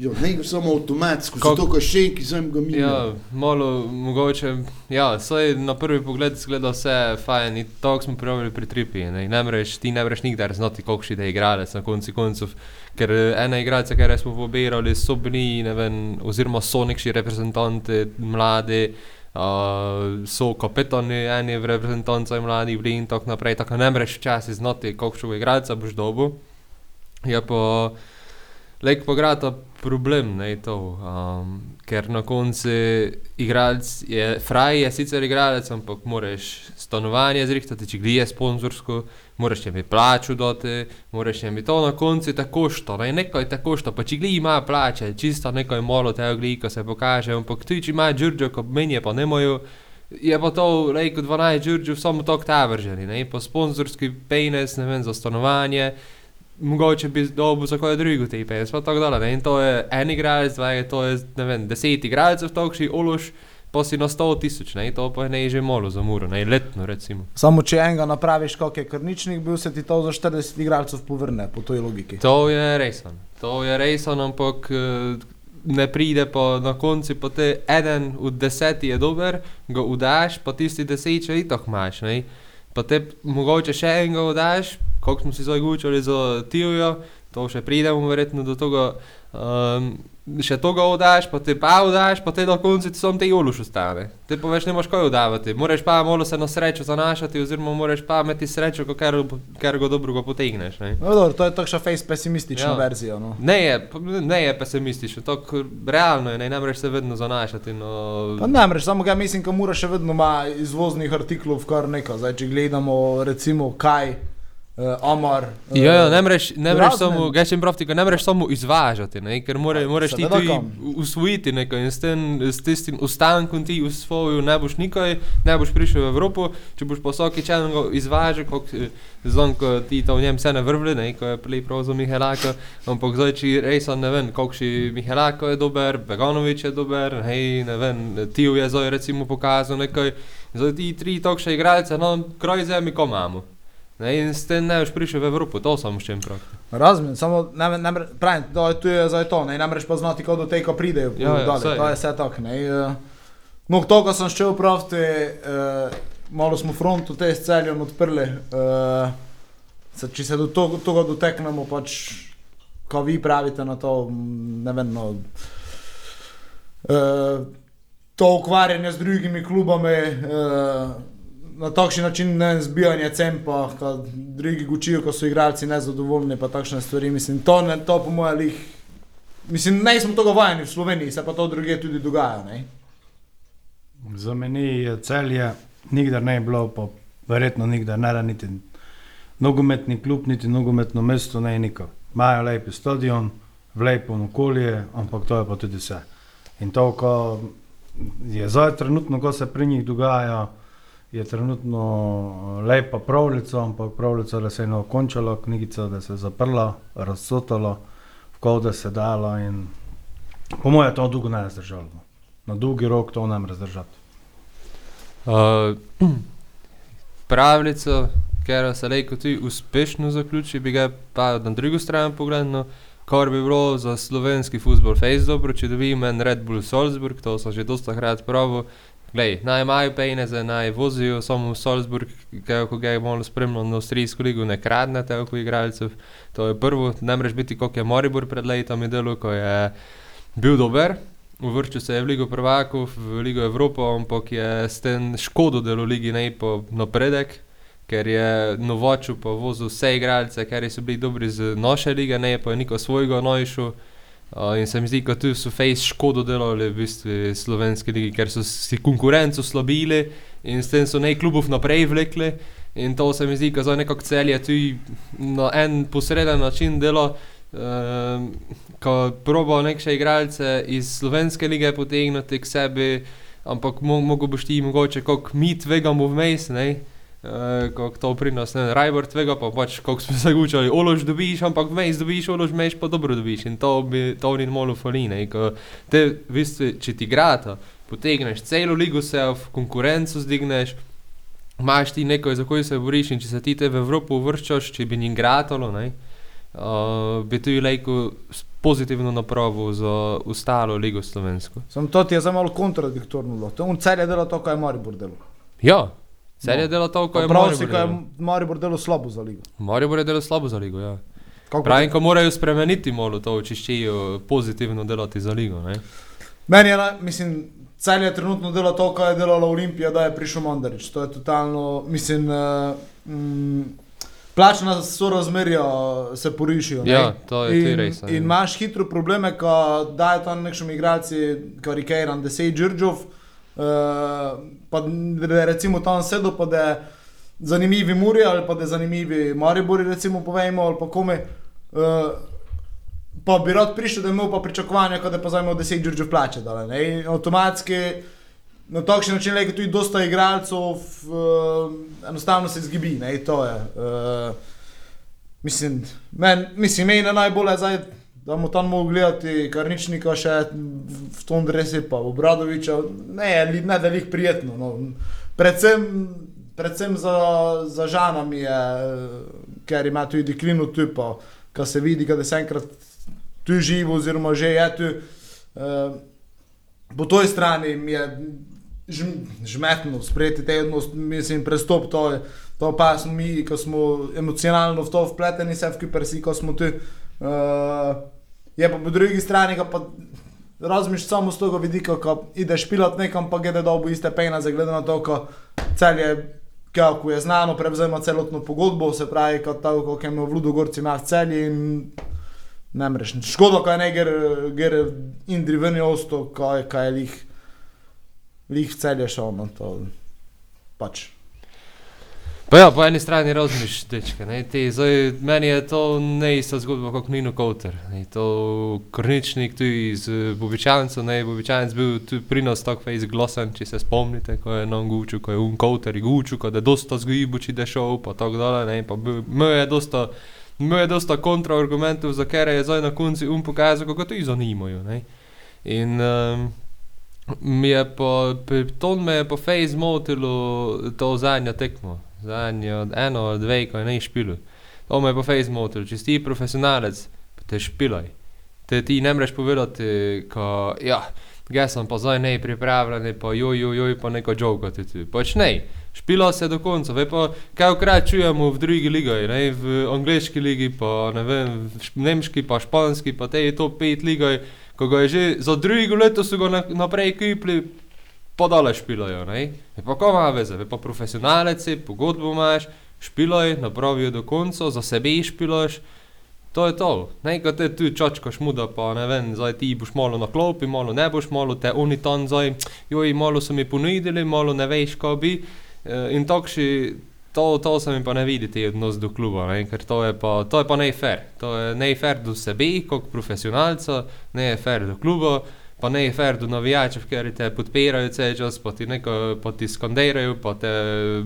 Jo, ne gre samo avtomatsko,
Kak-
zato ko še enki sem ga
ja,
minil.
malo mogoče, ja, saj na prvi pogled zgleda vse fajn in tako smo pravili pri tripi. Ne, ne mreš, ti ne mreš nikdar znati, koliko še je igralec na konci koncev. Ker eh, ene igralce, ki smo pobirali, so bili, ne vem, oziroma so nekši reprezentanti mladi, uh, so kapetani, eni reprezentanci mladi bili in tako naprej. Tako ne mreš včasih znati, koliko še igralca boš dobil. Je pa lek pograta problem, ne to. Um, ker na koncu je, fraj je sicer igralec, ampak moraš stanovanje zrihtati, če glije sponzorsko, moraš jim plaču dati, moraš jim to na koncu tako što, ne nekaj tako što, pa če glije ima plače, čisto nekaj malo tega glije, ko se pokaže, ampak tudi če ima Đurđo, ko meni pa ne mojo, je pa to, lejko 12 Đurđev, samo to ta vrženi, ne, po sponzorski penis, ne vem, za stanovanje, mogoče bi dobil za kaj drugo te IPS, pa tako dalje. Ne? In to je en igralec, dva je to je, ne vem, deset igralcev, tokši ološ, pa si na sto tisoč, ne, to pa je ne že malo za muro, ne, letno recimo.
Samo če enega napraviš, kot je krničnik bil, se ti to za 40 igralcev povrne, po toj logiki.
To je resen, to je resen, ampak eh, ne pride pa na koncu, pa te eden od deseti je dober, ga udaš, pa tisti deset še itak imaš, ne. Pa te mogoče še enega udaš, koliko smo si zdaj gučali za Tijo, to še pridemo verjetno do tega. Um, še toga udaš, pa te pa udaš, pa te na koncu ti samo te joluš ostane. Te pa več ne moš kaj udavati. Moraš pa malo se na srečo zanašati, oziroma moraš pa imeti srečo, ker, ker ga dobro ga potegneš. Ne?
No, dobro, to je takšna face pesimistična
Ja.
verzija. No.
Ne je, ne je pesimistično, to realno je, ne, ne moreš se vedno zanašati. No,
Pa ne, mrež, samo ga mislim, da mora še vedno ima izvoznih artiklov kar nekaj. Zdaj, če gledamo, recimo, kaj, uh, Amar. Uh,
Ja, ja, ne moreš, ne moreš
razne-
samo, gečem prav, ne moreš samo izvažati, ne, ker more, moraš ti tudi usvojiti nekaj in s, tem, s tistim ostankom ti usvojil ne boš nikaj, ne boš prišel v Evropo, če boš pa vsaki čelen ga izvažal, kot znam, ko ti to v njem vse ne vrvli, ne, ko je prej prav za Mihelaka, ampak zdaj, če res ne vem, koliko še Mihelako je dober, Beganovič je dober, hej, ne vem, Tiju je zdaj recimo pokazal nekaj, zdaj ti tri tokše igralce, no, kraj zemlji, ko imamo. Ne, in s tem ne boš prišel v Evropo, to samo s čim prav.
Razumem, samo ne, ne, pravim, to je, to je zdaj to, ne, moreš pa znati, kako do tega pridejo.
Ja, ja, saj.
to je vse tako. eh. No, to, ko sem šel pravti, uh, malo smo frontu te s celjem odprli. Uh, se, če se do to- tega doteknemo, pač, ko vi pravite na to, ne vem, no, eh, to ukvarjanje z drugimi klubami, eh, na takšen način ne zbijanje cempa, ko drugi gučijo, ko so igralci nezadovoljni, pa takšne stvari. Mislim, to, ne, to po mojem lih. Mislim, ne smo tega vajeni v Sloveniji, se pa to druge tudi dogaja. Ne?
Za meni je celje nikdar ne bilo, pa verjetno nikdar ne da niti nogometni klub, niti nogometno mesto, ne niko. Imajo lep stadion, v lepem okolje, ampak to je pa tudi vse. In to, ko je zdaj trenutno, ko se pri njih dogaja, je trenutno eh, lepa pravljica, ampak pravljica, da se je eno končalo, knjigica, da se je zaprla, razsotalo, v da se dalo in po mojem to dolgo ne zdržalo. no. Na dolgi rok to ne more zdržati.
Uh, pravljico, ker se lahko tudi uspešno zaključi, bi ga pa na drugo stran pogledal, kar bi bilo za slovenski futbol fejs dobro, če dobimo en Red Bull Salzburg, to sem že dosta krat pravil. Glej, naj imajo pejneze, naj vozijo samo v Salzburg, kaj, ko ga je malo spremljal na avstrijsko ligo, ne kradne toliko igralcev. To je prvo, ne moreš biti, kot je Moribor pred letom delo, ko je bil dober, uvrščal se je v Ligo prvakov, v Ligo Evropo, ampak je s tem škodo delo ligi ne po napredek, ker je novočil pa vozil vse igralce, ker so bili dobri z naše lige, ne pa je niko svojega nojšu. In se mi zdi, da tu so fejs škodo delali v bistvu slovenski ligi, ker so si konkurenco slabili in s tem so nekaj klubov naprej vlekli. In to se mi zdi, da za nekako celje tudi na en posreden način delo, um, ko proba neke igralce iz slovenske lige potegniti k sebi, ampak mo mogo boš ti mogoče, kako mi tvegamo vmes, ne. Uh, kako to prinos, ne, Rajbor tvega, pa pač, kako smo se učili, olož dobiš, ampak vmes dobiš, olož meš pa dobro dobiš in to bi, to ni malo fali, ne, ko te, v bistvu, če ti grata, potegneš celo ligo se v konkurenco zdigneš, imaš ti nekaj, za kojo se boriš in če se ti te v Evropo uvrščaš, če bi njim gratalo, ne, uh, bi tu lejko pozitivno napravil za ostalo ligo slovensko.
Sam to ti je za malo kontradiktorno. bilo. To on celje dela to, kar je Maribor delo.
Ja, Celje
No.
dela to, ko je
Prav si,
Maribor
kar je. Maribor delo slabo za ligo.
Maribor je delal slabo za ligo, ja.
Kako
Pravim, ko morajo spremeniti malo to, če ščejo pozitivno delati za ligo, ne.
Meni je, na- mislim, celje trenutno dela to, kar je delala Olimpija, da je prišel Mandarič. To je totalno, mislim, uh, mm, plačna sorazmerja se porišijo. ne.
Ja, to je
In,
res.
in imaš hitro probleme, ko dajo tam nekšni igralci, se je Džordžov, uh, pa da je recimo tam sedel, pa da je zanimivi Muri ali pa da je zanimivi Maribori, recimo povejmo, ali pa kome. Uh, pa bi rad prišel, da imel pa pričakovanja, kot da pa zdaj imel 10 Džordžov plače. Dale, in avtomatski na takšen način je tudi dosta igralcev, uh, enostavno se izgibi, ne, to je. Uh, Mislim, men, mislim, meni je najbolje zdaj, da mu tam mogo gledati Karničnika še v, v tom dresi, pa Obradoviča, ne, li- ne da jih prijetno. No. Predvsem, predvsem za, za žana mi je, eh, ker ima tudi klinu tu, ko se vidi, da se enkrat tu živo, oziroma že je tu. Uh, po toj strani mi je žm, žmetno sprejeti te odnos, mislim, prestop to je. To pa smo mi, ko smo emocionalno v to vpleteni, se v kipersi, ko smo tu. Uh, je pa po drugi strani, ko razmišljaš samo z tega vidika, ko ideš pilat nekam, pa gede dobu iste pejna, glede na to, ko cel je, kako je znano, prevzema celotno pogodbo, se pravi, kot tako, kot je imel v Ludogorci ima v celi in ne mreš. Škoda, kaj ne gre, gre Indri ven je osto, kaj, kaj je lih, lih celje šel, no to pač.
Pa ja, po eni strani razmišljaš, dečke, ne, te, zdaj, meni je to ne ista zgodba kot Nino Kouter, ne, to Korničnik tu iz eh, Bobičanca, ne, Bobičanec bil tu pri nas tako fejs glosan, če se spomnite, ko je nam gučil, ko je un Kouter in gučil, ko je dosta zgojibo, če da šel, pa tako dalje, ne, pa bil, imel je dosta, imel je dosta kontraargumentov, za kere je zdaj na konci un pokazal, kako to jih zanimajo, ne. In um, mi je pri ton me je po fejs motilo to zadnjo tekmo, zadnjo, eno dve, ko je ne špilo. To me je po fejs motilo, če si ti profesionalec, pa te špilaj. Te ti ne moreš povedati, ko, ja, jaz sem pa zdaj ne pripravljen, pa joj, joj, joj, pa neko jogo ti tu. Pač ne, Špilo se do konca, ve pa, kaj ukrat čujemo v drugi ligi, ne, v angliški ligi, pa ne vem, nemški, pa španski, pa te top 5 lige, ko ga je že za drugo leto so ga na, naprej kupili, pa dale špilajo, ne. Je pa ko ima veze, ve pa profesionalec si, pogodbo imaš, špiloj, napravijo do konca, za sebe špiloš, to je to. Ne, kot te tu čačkaš muda, pa ne vem, zdaj ti boš malo na klopi, malo ne boš, malo te oni tam zdaj, joj, malo so mi ponudili, malo ne veš, kaj bi. Eh, In takši, to, to se mi pa ne vidi, ti odnos do kluba, ne? ker to je pa, to je pa ne fair. To je ne fair do sebe, kot profesionalca, ne je fair do kluba, pa ne je fair do navijačev, ker te podpirajo vse čas, pa ti, neko, pa ti skandirajo, pa te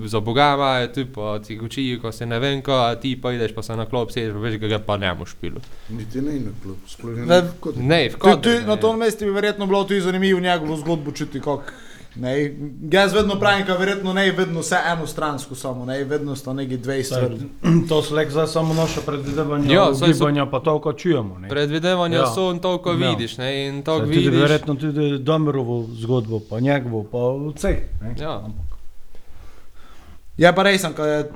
za boga imajo, tu pa ti učijo, ko se ne vem, ko, a ti pa ideš pa se na klop sediš, pa veš, ga pa ne boš špilo.
Niti ne na klub, sploh ne
Ne,
kot.
V kodru,
na tom mestu bi verjetno bilo tudi zanimivo njegovo zgodbo čuti, kako. Ne, jaz vedno pravim, da verjetno ne je vedno vse enostransko samo, ne, vedno sta neki dve stvari.
To so le zdaj samo naše predvidevanje,
Ja,
ja,
saj so-
gibanja, pa to, ko čujemo. ne.
Predvidevanja
Ja.
so in toliko
Ja.
vidiš, ne, in toliko
Tudi
vidiš.
verjetno tudi Domerovo zgodbo, pa njegovo, pa vse.
Ja.
Je pa res, ko je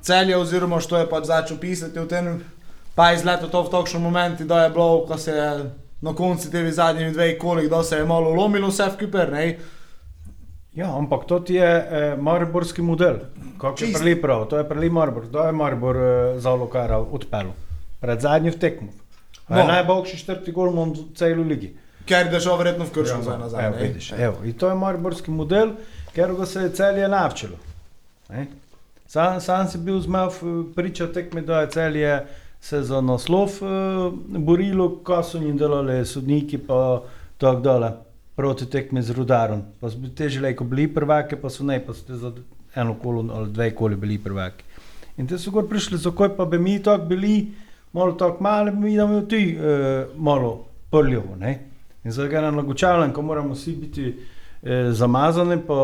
celje, oziroma što je pač začel pisati v tem, pa je izleto to v takšnem momentu, da je bilo, ko se je na koncu teh zadnjih dveh kolik, da se je malo lomilo vse v kiper, ne.
Ja, ampak to je eh, mariborski model. Kako je prili prav, to je prili Maribor, to je Maribor eh, za Lokara odpeljal. Pred zadnjim tekmom. No. Najboljši četrti golman v celi ligi.
Ker je držal verjetno v krško za nazaj.
Evo, vidiš, evo. In to je mariborski model, ker ga se je celje navčilo. Ne? Sam, sam si bil zmav priča tekme, da je celje se za naslov uh, borilo, ko so jim delali sodniki pa tako dole proti tekmi z rudarom. Pa so bili teže lejko bili prvaki, pa so ne, pa ste za eno kolo ali dve koli bili prvaki. In te so gor prišli, zakaj pa bi mi tako bili, malo tako mali, mi da bi ti uh, malo prljivo, ne? In zdaj ga nalagočavljam, ko moramo vsi biti eh, zamazani, pa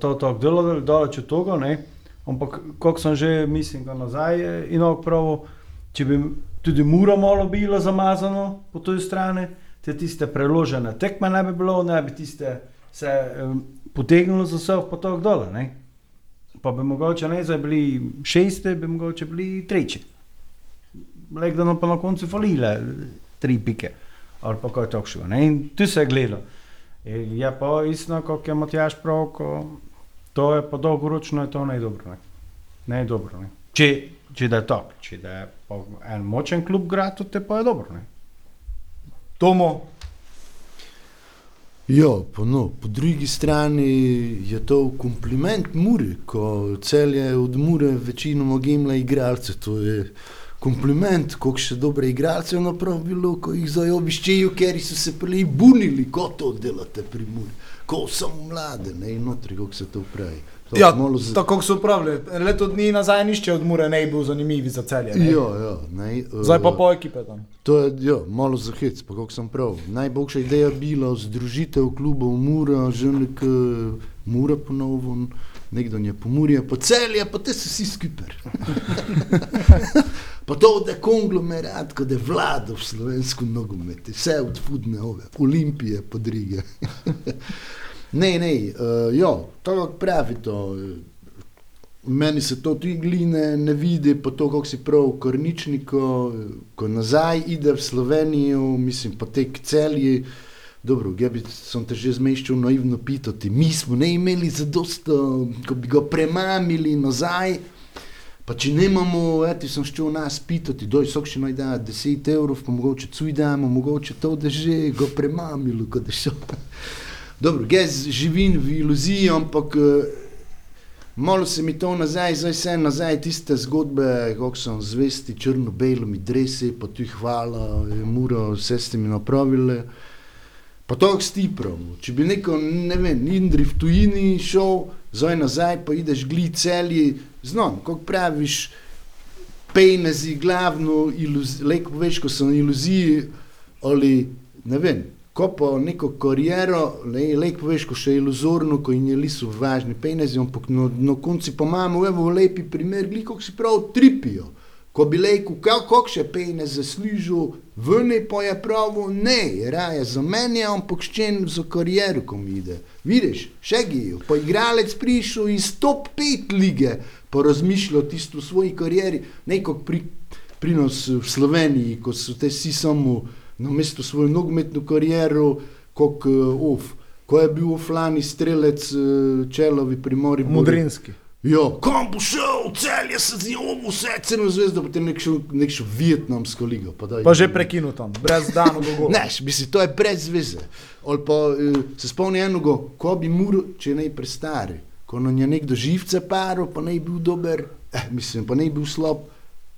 to tako delali, daleč od toga, ne? Ampak, kot sem že, mislim, da nazaj eh, in prav, če bi tudi mura malo bilo zamazano po tej strani, te tiste preložene tekme ne bi bilo, ne bi tiste se eh, potegnilo za vse tako dole, ne? Pa bi mogoče ne zdaj bili šeste, bi mogoče bili da nam pa na koncu falile tri pike ali pa kaj takšnega. ne, tu se je gledalo. Je pa isto, kot je Matjaš prav, ko to je pa dolgoročno, je to najdobro. Ne, najdobro, ne. Če, če da je tako, če da je en močen klub grad, to te pa je dobro. Ne.
Tomo,
Ja, pa no, po drugi strani je to kompliment Muri, ko celje od Mure večinoma gemla igralce. To je kompliment, koliko še dobre igralce je naprav bilo, ko jih zdaj obiščejo, ker so se prej bunili, ko to delate pri Muri. Ko samo mlade, ne in notri, kako se to pravi.
Ja, tako kot so upravljali. Leto dni nazaj nišče od Mure ne je bil zanimiv za celje. ne.
Ja, ja, ne,
Zdaj pa
eh,
po ekipe tam.
To je ja, malo za hec, pa kako sem prav. Najboljša ideja bila združitev klubov Mura, že nek Mura ponovno, nekdo je pomurja, pa celje, pa te so vsi skupaj. pa to, da je konglomerat, kot je vlada v slovensko nogometu, vse od fudne ove, olimpije, podrige. ne, ne, uh, ja, to kako pravi to. eh, Meni se to tudi gline ne vidi, pa to, kako si prav korničniko, ko nazaj ide v Slovenijo, mislim, pa te celji. Dobro, jaz bi te že zmeščal naivno pitati. Mi smo ne imeli zadosto, ko bi ga premamili nazaj. Pa če nemamo, eti sem šel nas pitati, doj sok še naj da 10 evrov, pa mogoče cuj damo, mogoče to, da že ga premamilo, ko da šel. Dobro, jaz živim v iluziji, ampak eh, Malo se mi to nazaj, zdaj vse nazaj, tiste zgodbe, kako sem zvesti črno-belimi dresi, pa ti hvala, je muro, vse ste mi napravili. Pa to je stipro. Če bi neko, ne vem, Indri v tujini šel, zdaj nazaj, pa ideš gli celji, znam, kako praviš, pejnezi, glavno, lepo veš, ko sem v iluziji, ali ne vem, ko pa neko kariero, le, lepo veš, ko še je iluzorno, ko jim niso važni pejnezi, ampak na, na koncu pa imamo, evo, lepi primer, gli, kako si prav tripijo. Ko bi rekel, kako še pejne zaslužil, vne pa je pravo, ne, raje za mene, ampak ščen za kariero, ko mi ide. Vidiš, še gijo, pa igralec prišel iz top 5 lige, pa razmišljal tisto o svoji karieri, neko pri, pri nas v Sloveniji, ko so te si samo na mesto svojo nogometno kariero, kot uh, of. Ko je bil oflani strelec uh, Čelovi pri Mori.
Modrinski.
Ja, kam bo šel, celje se z njim, vse celo zvezdo, potem nek šel, nek šel vietnamsko ligo. Pa, daj,
Pa že prekinul tam, brez dano dolgo.
Ne, misli, to je brez veze. Ali pa eh, se spomni enoga, ko bi moral, če ne prestari, ko nam je nekdo živce paro, pa ne bi bil dober, eh, mislim, pa ne bi bil slab.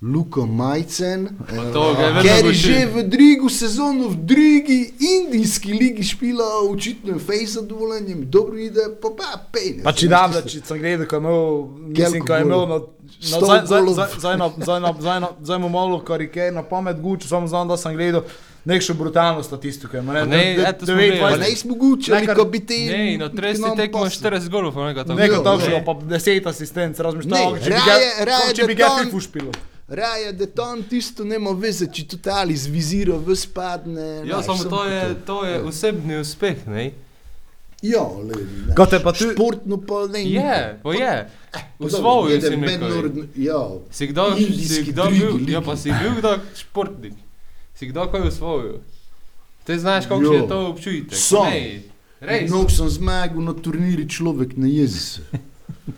Luko Majcen,
to ga je
ker je
učil.
že v drugi sezoni, v drugi indijski ligi špila, očitno je fej zadovoljenjem, dobro ide, pa pa pejne.
Pa če da, če sem gledal, ko je imel, mislim, ko je imel na, na za, eno, za eno malo karike na pamet gučil, samo znam, da sem gledal nekšno brutalno statistiko.
Pa ne,
da- da-
ne smo gučali,
Nekaj-
ko bi te...
Ne, na 30 tekmo 40 golov, nekaj
Nekaj
Jo,
takšnega,
ne.
pa 10 asistenc,
Ne,
ga,
raje- raje
če bi
da
ga fušpilo.
Raje, da tam tisto nema veze, če totali z viziro v spadne.
Ja, samo to je, to je osebni uspeh, ne?
Ja, le, ne.
Ko te pa tu-
Športno pa ne.
Je, pa je. V svoju
je, da
si nekaj.
mednarodno- Ja,
Si kdo, si kdo bil, ja pa si bil kdo športnik, si kdo kaj usvojil. Te znaš, kako je to občutek.
Sam.
Ne, Res.
Mnogo sem zmagal na turniri, človek ne jezi se.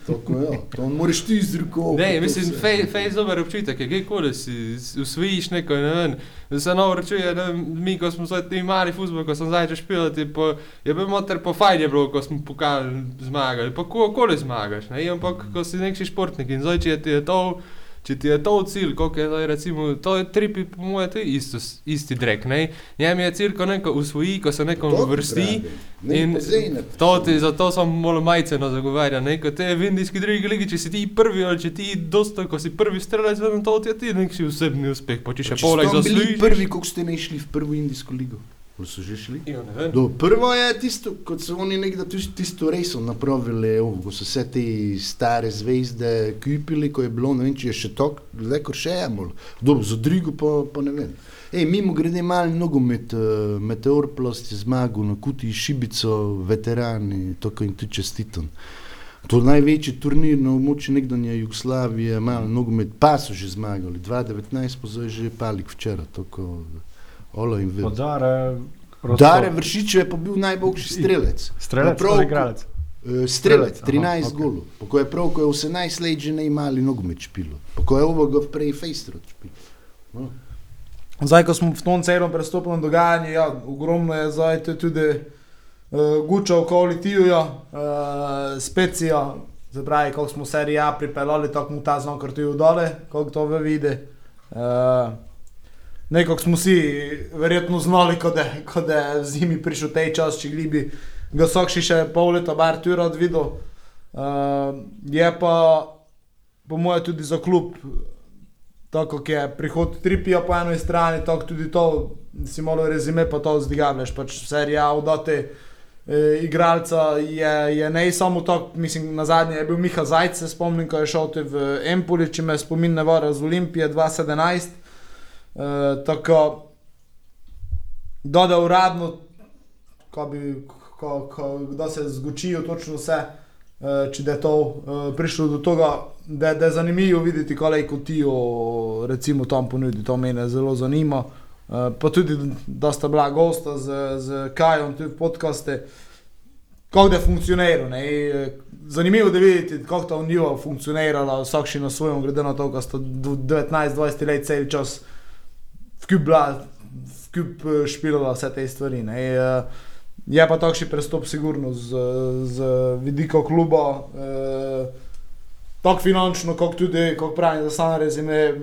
Tako je, to moraš ti roko.
Ne, mislim,
se-
fej, fej dober občutek je, kjerkoli si usvojiš nekaj, ne vem, se novo rečuje, ne vem, mi, ko smo zdaj ti mali futbol, ko sem že špilati, pa je bil motor po fajn je bilo, ko smo pokal zmagali, pa kokoli zmagaš, ne, ampak ko si neki športnik in zdaj, če ti je to, če ti je to cilj, koliko je zdaj recimo, to je tripi, po mojem, to je isto, isti drek, ne, njem je cilj, ko neko usvoji, ko se nekom vrsti.
Ne,
in. To ti, zato sem malo majceno zagovarjal, ne, ko te v indijski drugi ligi, če si ti prvi ali če ti dosta, ko si prvi strelec, vedno to ti je ti nek si osebni uspeh, pa če še poleg zaslužiš.
prvi, kako ste ne šli v prvo indijsko ligo? Ali so že šli?
Ja, ne vem.
Do, prvo je tisto, kot so oni nekdaj tis- tisto reso napravili, oh, ko so vse te stare zvezde kupili, ko je bilo, ne vem, če je še to, zdaj ko še je mol. Dobro, za drugo pa, pa ne vem. Ej, mimo grede mali nogomet, uh, Meteor Plast je zmagal na Kuti Šibico, veterani, to jim tudi čestitam. To je največji turnir na območju nekdanje Jugoslavije, malo nogomet, pa so že zmagali, 2019 pa zdaj že palik včeraj, tako Olo in Vil.
Podare,
Dare Vršič je pa bil najboljši strelec.
Strelec,
prav,
igralec.
Eh, Strelec,
Strelec, aha,
13
okej.
golov. Pa ko je prav, ko je 18 let že ne imali nogomet špilo. Pa ko je ovoga prej fejstrot špilo. No.
Zdaj, ko smo v tom celem prestopnem dogajanju, ja, ogromno je zdaj tu tudi uh, guča okoli Tijuja, uh, specija, zapravi, kako smo serije A pripeljali, tako mu ta znam krtiju dole, kako to ve vidi. Uh, Nekako smo si verjetno znali, ko je, ko je zimi prišel tej čas, če glibi ga sokši še pol leta bar tu rad videl. Uh, je pa po mojem tudi za klub tako kot je prihod tripija po eni strani, tako tudi to, si malo rezime, pa to zdigavljaš. Pač serija vdate e, igralca je, je ne samo to, mislim, na zadnje je bil Miha Zajc, se spomnim, ko je šel v Empoli, če me spomin ne vara z Olimpije 2017. E, tako da da uradno, ko bi, ko, ko, da se zgučijo točno vse. Eh, če je to uh, prišlo do tega, da, da je zanimivo videti, kaj kot ti o recimo tam ponudi, to mene zelo zanima. Uh, pa tudi, da sta bila gosta z, z Kajom tudi v podkaste, kako da funkcionira. Zanimivo je videti, kako ta unijo funkcionirala, vsak še na svojem, glede na to, da sta 19-20 let cel čas vkup bila, vkup eh, špilala vse te stvari. Ne. Je pa takšen prestop, sigurno, z, z vidika kluba, eh, tako finančno, kot tudi, kot pravim, za samo rezime,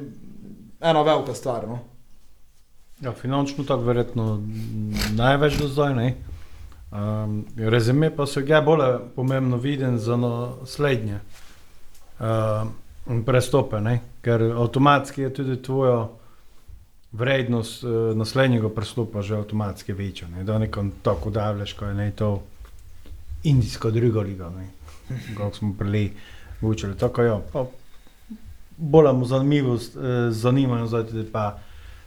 ena velika stvar. No?
Ja, finančno tako verjetno največ do zdaj. Um, rezime pa se ga bolj pomembno viden za naslednje um, prestope, ne? ker avtomatski je tudi tvoja vrednost uh, naslednjega prestopa že avtomatski večja. Ne? Da nekom tako davljaš, ko je ne to indijsko drugo ligo, ne? kako smo prili učili. Tako ja, pa bolj mu zanimivost, eh, zanimajo zdaj tudi pa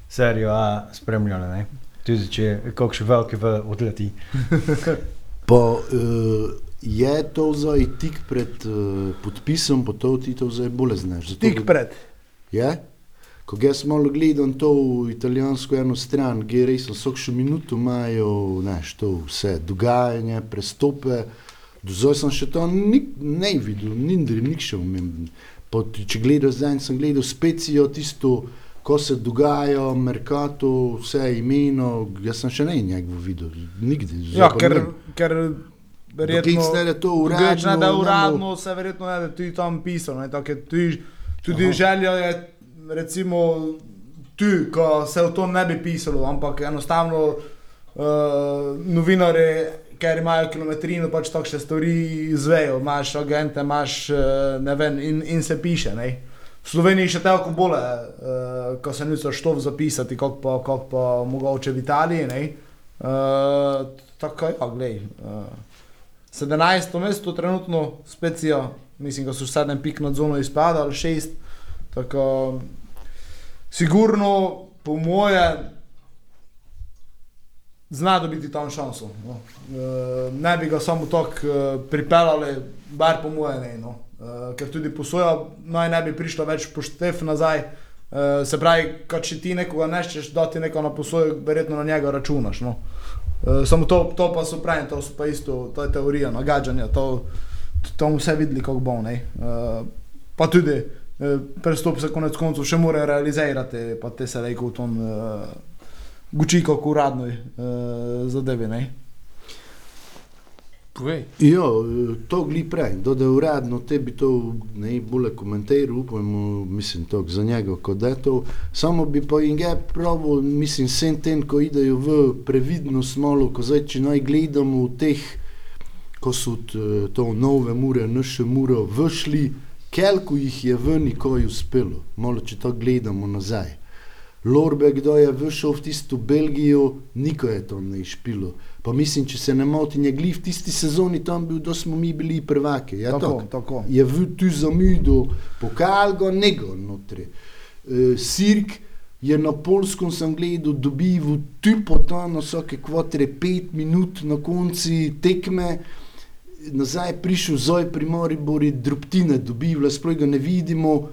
serijo A spremljali, ne. Tudi če kakšen veliki v odleti.
Pa uh, je to zdaj tik pred uh, podpisom, pa to ti to zdaj bolj znaš. Zato,
Tik pred.
Je? Ko jaz malo gledam to italijansko eno stran, kjer res vsako še minuto imajo znaš, to vse dogajanje, prestope. Do zdaj sem še to nik, ne videl, nindri, nik še umem. Pa ti- Če gledaš zdaj, sem gledal specijo tisto, ko se dogaja, Mercato, vse imeno, jaz sem še ne njegov videl. Zdaj
Ja, ker,
ne
ker verjetno.
ste da to
Uradno, ne, da uradno se verjetno ne, da tudi tam pisano. Ne, tako je tudi tudi želja je, recimo, tu, ko se o tom ne bi pisalo, ampak enostavno uh, novinari, ker imajo kilometrino, pač takšne stvari izvejo. Imaš agente, imaš uh, ne vem, in, in se piše. Ne. V Sloveniji še toliko bolje, uh, ko se niso štov zapisati, kot pa, kot pa mogoče v Italiji. ne. Uh, tako je, ja, glej. Uh, 17. mesto trenutno, specijo, mislim, da so 7 pik nad zono izpadali, 6. Tako, sigurno, po moje, zna dobiti tam šanso. No. E, ne bi ga samo tako e, pripeljali, bar po moje ne. No. E, ker tudi posoja naj ne bi prišla več poštev nazaj. E, se pravi, kad če ti nekoga neščeš, da ti neko na posojo, verjetno na njega računaš. No. E, samo to, to pa so pravi, to so pa isto, to je teorija nagađanja, to, to bomo vse videli, kako bo. ne. E, pa tudi prestop se konec koncev še mora realizirati, pa te se reko v tom e, guči kako uradnoj e, zadevi. Ne?
Povej.
Ja, to gli prej, da je uradno tebi to najbolje komentiral, upajmo, mislim, to za njega, kot da je to. Samo bi pa in ga pravil, mislim, sem ten, ko idejo v previdnost malo, ko zdaj, če naj gledamo v teh, ko so to nove mure, naše mure, všli, kelko jih je ven, ko je uspelo, malo če to gledamo nazaj. Lorbe, kdo je vyšel v tisto Belgijo, niko je to ne išpilo. Pa mislim, če se ne motim, je gli v tisti sezoni tam bil, da smo mi bili prvaki. Ja,
tako,
tako.
tako.
Je v tu zamudo, pokal ga nego notri. E, Sirk je na polskem, sem gledal, dobival tu potom vsake kvotre pet minut na konci tekme. Nazaj prišel zoj pri Moribori, drobtine dobival, sploh ga ne vidimo.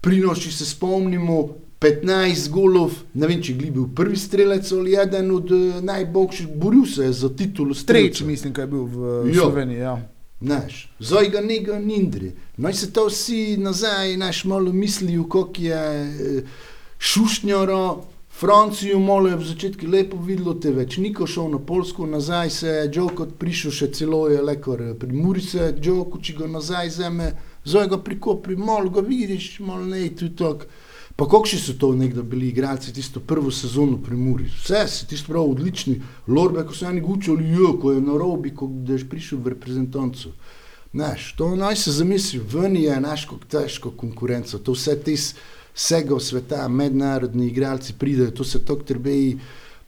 Pri noči se spomnimo, 15 golov, ne vem, če je bil prvi strelec ali eden od eh, najboljših, boril se je za titulo
Tretji,
strelca.
mislim, da je bil v
Ja.
Sloveniji. Ja.
Naš, zdaj ga nekaj nindri. Naj se to vsi nazaj, naš malo mislijo, kako je eh, šušnjaro, Francijo malo je v začetku lepo videlo, te več niko šel na Polsko, nazaj se je Džok kot prišel, še celo je lekor pri Murice, Džok, če ga nazaj zeme, zdaj ga prikopi, malo ga vidiš, malo ne, tu tako. Pa kakšni so to nekdo bili igralci tisto prvo sezono pri Muri? Vse si ti prav odlični, Lorbe, ko so oni gučali, jo, ko je na robi, ko je prišel v reprezentancu. Znaš, to naj se zamisli, ven je naš kako težko konkurenco, to vse z vsega sveta, mednarodni igralci pridejo, to se tako trebeji,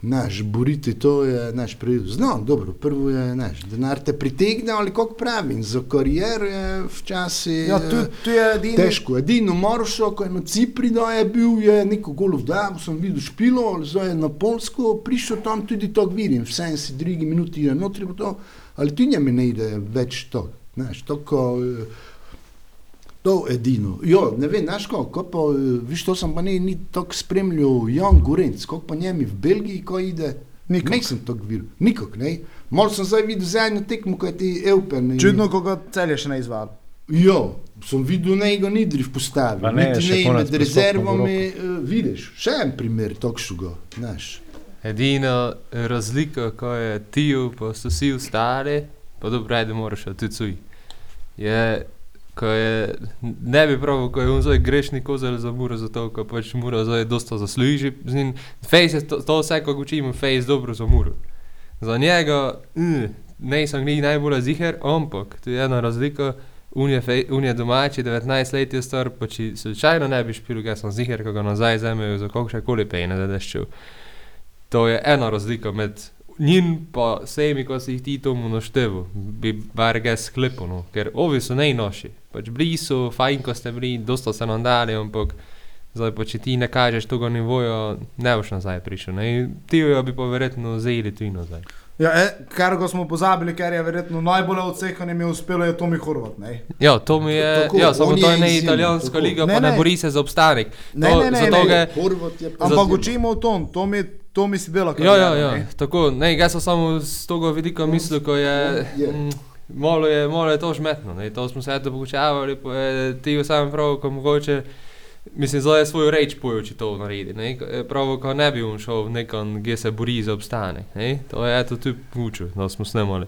naš, boriti, to je naš prijel. Znam, dobro, prvo je naš, denar te pritegne, ali kako pravim, za kariero je včasih
Ja, tu, tu je edini.
težko. Edino Marošo, ko je na Cipri, da je bil, je neko golov dal, sem videl špilo, zdaj je na Polsko, prišel tam tudi to vidim, vse en si drugi minuti je notri, to, ali ti njemi ne ide več to, znaš, tako, eh, to edino. Jo, ne vem, znaš ko, ko pa, eh, viš, to sem pa ne, ni tako spremljal Jan Gorenc, kako pa njemi v Belgiji, ko ide,
Nikak.
Nisem tako videl, nikak, ne. Malo sem zdaj videl zadnjo tekmo, ko je ti Eupen. in-
Čudno, ko ga celje še ne izvali.
Ja, sem videl, da ga ni drif postavil.
Pa ne,
Niti ne med rezervami, uh, vidiš, še en primer takšnega, znaš.
Edina razlika, ko je ti, pa so vsi ostali, pa dobro, ajde, moraš tudi cuj. Je, ko je, ne bi prav, ko je on zdaj grešni kozel za muro, zato ko pač mura zdaj dosta zasluži z njim. Fejs je to, to vse, ko učimo, fejs dobro za muro. Za njega, mm, ne sem ni najbolj ziger, ampak tu je ena razlika. On je, fej, on je domači, 19 let je star, pa če slučajno ne bi špil, jaz sem ziger, ko ga nazaj vzamejo za kakšne koli pejne, da deščev. To je ena razlika med njim pa vsemi, ko si jih ti tomu našteval, bi bar ga sklepal, no. ker ovi so najnoši. Pač bili so, fajn, ko ste bili, dosta se nam dali, ampak zdaj pa če ti ne kažeš tega nivoja, ne boš nazaj prišel. Ne. Ti jo bi pa verjetno zajeli tu nazaj.
Ja, e, kar ga smo pozabili, ker je verjetno najbolj od vseh, kar jim je uspelo, je Tomi Horvat. Ne?
Ja, to mi je,
Tako,
ja, samo to
je
ne
izziv,
italijanska
tako.
liga,
Ne,
pa ne
ne.
bori se za obstanek.
Ne,
To-
ne, ne,
zato
ne.
ga-
Horvat je pa
Ampak
zazimal.
učimo v ton, to mi, to mi si dela.
Ja, ja,
kariero,
ja,
ne.
tako, ne, jaz sem samo z tega vidika mislil, ko je,
Je.
mm, malo je, malo je to žmetno, ne, to smo se pa je ti sam prav, ko mogoče, mislim, zdaj je svoj reč pojo, če to naredi, ne, ko je prav, ko ne bi on šel nekam, kje se bori za obstanek, ne, to je eto tu učil, da smo snemali.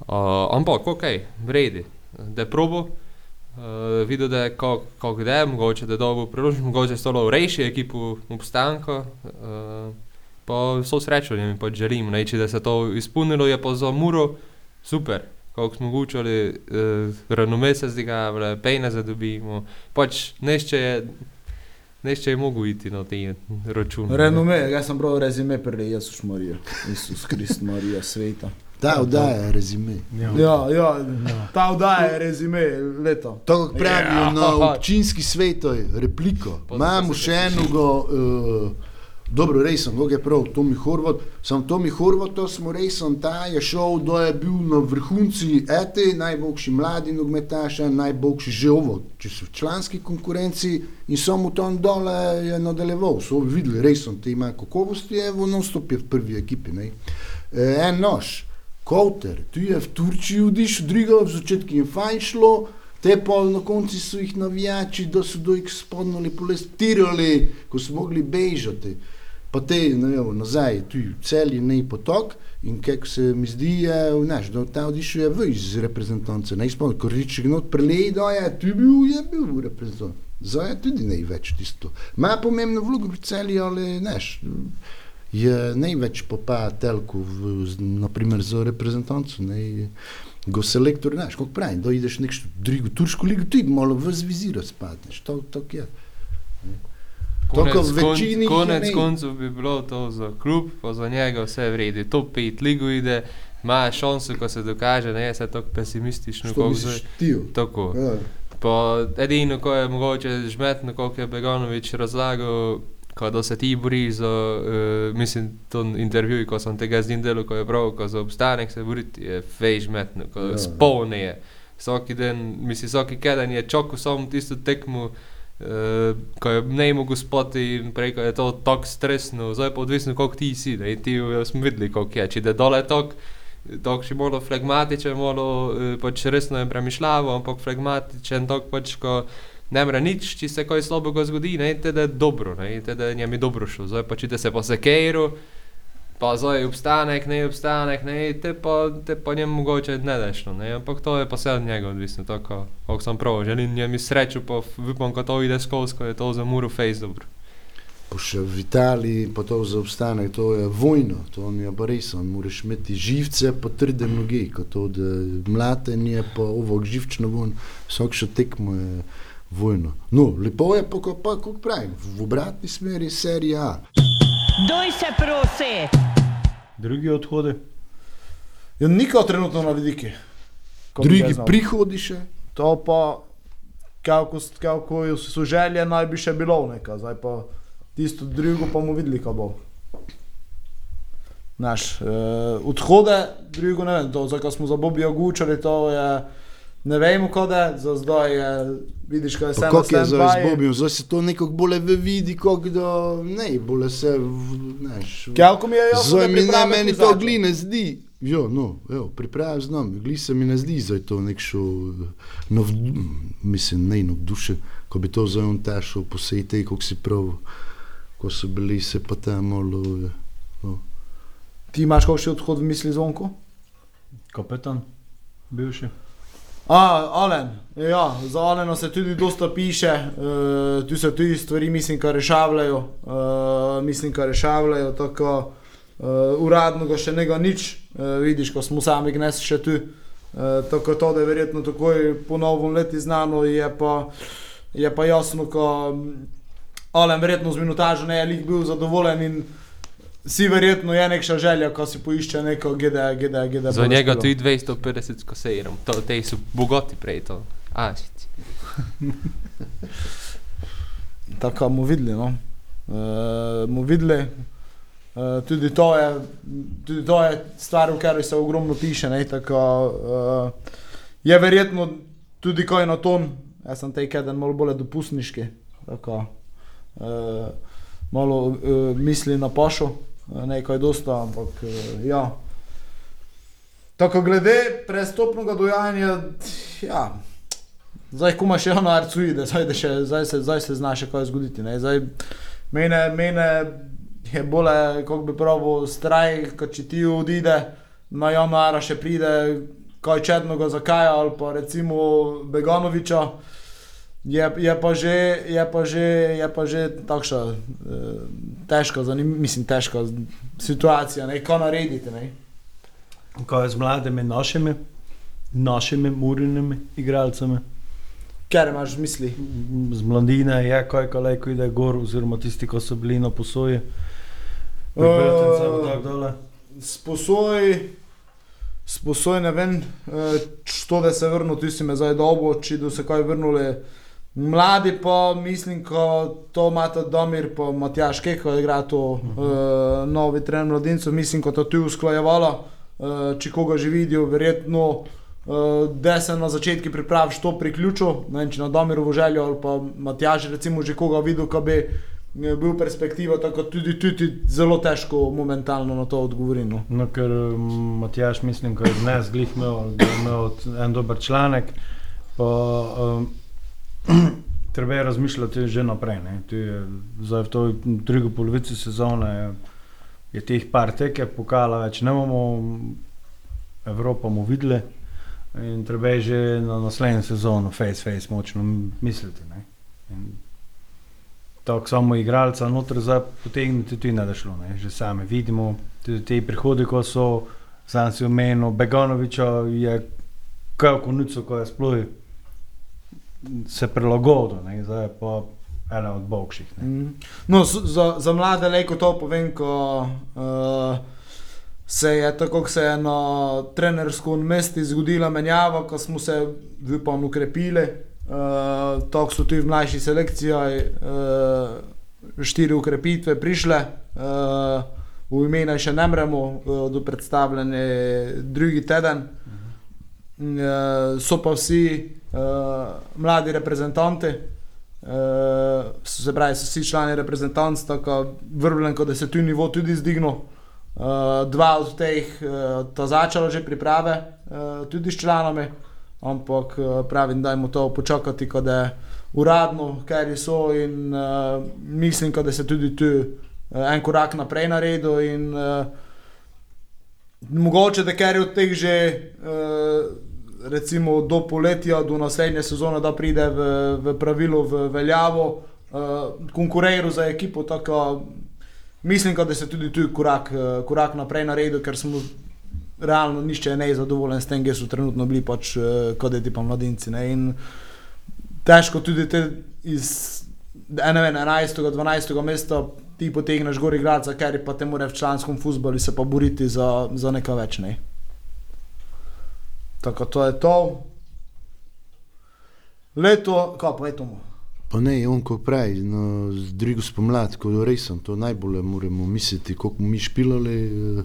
Uh, ampak, ok, vredi, da probo, uh, videl, da je kako kak da je, mogoče da je dobil priložnost, mogoče je stalo rejši ekipu obstanka, uh, pa vso srečo jim pač želim, ne, če da se to izpolnilo, je pa za Muro super. Kako smo učili, uh, renome se zdiga, pejne zadobimo, pač nešče je, nešče je mogel iti na te račune.
Renome, jaz sem bral rezime pri Jezus Marija, Isus Krist Marija sveta.
Ta oddaja je rezime.
Ja, ja, ta vdaja je rezime leta.
To, kako pravijo
Ja.
na občinski svet, je repliko. Imamo še enega, uh, dobro, rejsem, kdo je prav, Tomi Horvat. Sam Tomi Horvat, to smo rejsem, ta je šel, da je bil na vrhunci ete, najboljši mladi nogmetaš, najboljši že ovo, če so v članski konkurenci in samo tam dole je nadaljeval. So videli, rejsem, te ima kakovosti, evo, non stop je v prvi ekipi. Ne. E, en nož, Kouter, tu je v Turčiji odišel, druga v začetku je fajn šlo, te pa na koncu so jih navijači, da so do jih spodnali, polestirali, ko so mogli bežati. Pa te, ne nazaj, tu je celji nej potok in kako se mi zdi, je, znaš, da ta odišel je v iz reprezentance, ne izpolnil, ko reči, gnot prelej, da je, tu bil, je bil v reprezentanci. Zdaj je tudi največ tisto. Ima pomembno vlogo pri celji, ali neš, je največ popa telku, v, naprimer za reprezentanco, ne, go selektor, znaš, kako pravi, da ideš v nekšno drugo turško ligo, ti malo v zviziro spadneš, to, to je.
Konec,
je
konec
ne.
koncev bi bilo to za klub, pa za njega vse vredi. Top 5 ligo ide, ima šanso, ko se dokaže, ne je se tako pesimistično, kot se.
ti?
Tako.
Ja.
Pa edino, ko je mogoče žmetno, kot je Beganovič razlagal, ko da se ti bori za, uh, mislim, to intervju, ko sem tega z njim delal, ko je prav, ko za obstanek se boriti, je fej žmetno, ko
Ja,
ja,
ja.
spolne je. Vsaki dan, mislim, vsaki keden je čakal samo tisto tekmo, Uh, ko je ne mogel spati in prej, ko je to tako stresno, zdaj pa odvisno, koliko ti si. Ne? Ti jo smo videli, koliko je. Če da dole tok, tok še malo flegmatičen, malo uh, pač resno je premišljavo, ampak flegmatičen tok pač, ko ne mre nič, če se kaj slabega zgodi, ne, teda je dobro, ne, teda njem je dobro šlo. Zdaj pa če te se pa sekeiru, pa zdaj obstanek, ne obstanek, ne, te pa, te pa njem mogoče ne daš, no, ne, ampak to je pa vse od njega odvisno, tako, kako sem prav, želim njem srečo, pa upam, ko to ide skozi, ko je to za muro face dobro.
Pa še v Italiji, pa to za obstanek, to je vojno, to ni pa res, moraš imeti živce, pa trde noge, kot to, da mlatenje, pa ovo živčno von, vsak še tekmo je vojno. No, lepo je pa, ko- pa kako pravim, v obratni smeri serija A.
Doj se prosi!
Drugi odhodi.
Ja, nikao trenutno na vidiki.
Drugi prihodi še,
To pa, kako, so želje, naj bi še bilo nekaj, zdaj pa tisto drugo pa bomo videli, kaj bo. Naš, uh, odhode, drugo ne vem, to, za kar smo za Bobija gučali, to je, ne vemo, kaj je, za zdaj je, vidiš, kaj
pa
vse
kako je zdaj z
stand-by.
Bobijem, zdaj se to nekako bolje ve vidi, kot da ne, bolje se,
Kako mi je jasno,
Zdaj
da
mi ne,
priprave
meni to gli ne zdi. Jo, no, evo, pripravi znam, gli se mi ne zdi, da je to nek šel, nov, mislim, ne navdušen, ko bi to zdaj on tašel po vsej tej, kako si prav, ko so bili se pa tam malo, eh, no.
Ti imaš kakšen odhod v misli zvonku?
Kapetan, bivši.
A, Alen, ja, za Alena se tudi dosta piše, uh, tu se tudi stvari, mislim, kar rešavljajo, uh, mislim, kar rešavljajo, tako uh, uradno ga še nega nič, uh, vidiš, ko smo sami gnes še tu, uh, tako to, da je verjetno takoj po novem leti znano, je pa, je pa jasno, ko mm, Alen verjetno z minutažo ne je lik bil zadovoljen in si verjetno je neka želja, ko si poišče neko GD, GD, GD.
Za njega tudi 250 koseirom, to, te so bogati prej to. Ašici.
Tako bomo videli. No. Uh, bomo videli. Uh, tudi, to je, tudi to je stvar, o kateri se ogromno piše. Ne, tako, uh, je verjetno tudi kaj na ton, jaz sem tej keden malo bolj dopustniški, tako, uh, malo uh, misli na pašo, nekaj dosta, ampak uh, ja. Tako glede prestopnega dojanja, ja, zdaj ko imaš eno arcuide, zdaj, da še- zdaj, se, zdaj se zna še kaj zgoditi. ne. Zdaj, mene, mene je bolje, kako bi pravil, straj, kot če ti odide, na januara še pride kaj čednoga zakaja ali pa recimo Beganoviča. Je, je, pa že, je, pa že, je pa že takšna eh, težka, zanim, mislim, težka situacija, ne, kaj narediti. Ne.
Kaj je z mladimi našimi, našimi murinimi igralcami?
Ker imaš v misli?
Z mladine je kaj, kaj ko ide gor, oziroma tisti, ki so bili na posoji.
Eh,
Uh, dole.
Sposoj, sposoj ne vem, eh, što da se vrnu, ti si me zdaj dolgo, če do se kaj vrnuli. Mladi pa mislim, ko to imata Domir, pa Matjaš Keko igra to uh -huh. uh, novi trener mladincev, mislim, ko to tu usklajevala, uh, če koga že vidijo, verjetno uh, da se na začetku pripraviš to priključil, ne vem, če na Domirovo željo ali pa Matjaž recimo že koga videl, ko bi eh, bil perspektiva, tako tudi tudi zelo težko momentalno na to odgovorim. No.
No, ker Matjaš, mislim, da je dnes glih imel, je imel en dober članek. Pa, um, treba je razmišljati že naprej. Ne. To Je, zdaj v tej drugi polovici sezone je, je teh par tekem pokala, več ne bomo Evropo bomo videli. In treba je že na naslednjo sezono, face, face, močno misliti. Tako samo igralca noter za potegniti tudi ne da šlo, ne. že sami vidimo, tudi te prihode, ko so, sam si omenil, Beganoviča je kako nico, ko je sploh se prilagodil, ne. zdaj je pa ena od boljših.
Mm. No, za, za mlade lejko to povem, ko uh, se je tako, kot se je na trenersko mestu zgodila menjava, ko smo se upam ukrepili. Uh, tako so tudi v mlajši selekciji uh, štiri ukrepitve prišle. Uh, v imena še ne moremo, uh, do predstavljene drugi teden. Uh, so pa vsi mladi reprezentanti, uh, se pravi, so vsi člani reprezentanc, tako vrbljen, da se tu nivo tudi zdignil. Uh, dva od teh uh, ta začela že priprave, uh, tudi s članami, ampak uh, pravim, da jim to počakati, ko je uradno, ker so in uh, mislim, da se tudi tu uh, en korak naprej naredil in uh, mogoče, da ker je od teh že uh, recimo do poletja, do naslednje sezone, da pride v, v pravilo, v veljavo, uh, konkurentiral za ekipo. Tako, mislim, da se tudi tu korak, uh, korak naprej naredil, ker smo realno nišče ne zadovoljen s tem, kjer so trenutno bili, pač, uh, kot da ti pa mladinci. Ne? In težko tudi te iz eh, ne vem, 11. 12. mesta. Ti potegneš gor igralca, ker pa te mora v članskem futbalu se pa boriti za, za nekaj več. Ne? Tako to je to. Leto, kaj pa je to?
Pa ne, on ko pravi, no, z drugo spomlad, ko res, to najbolje moramo misliti, koliko mi špilali, eh,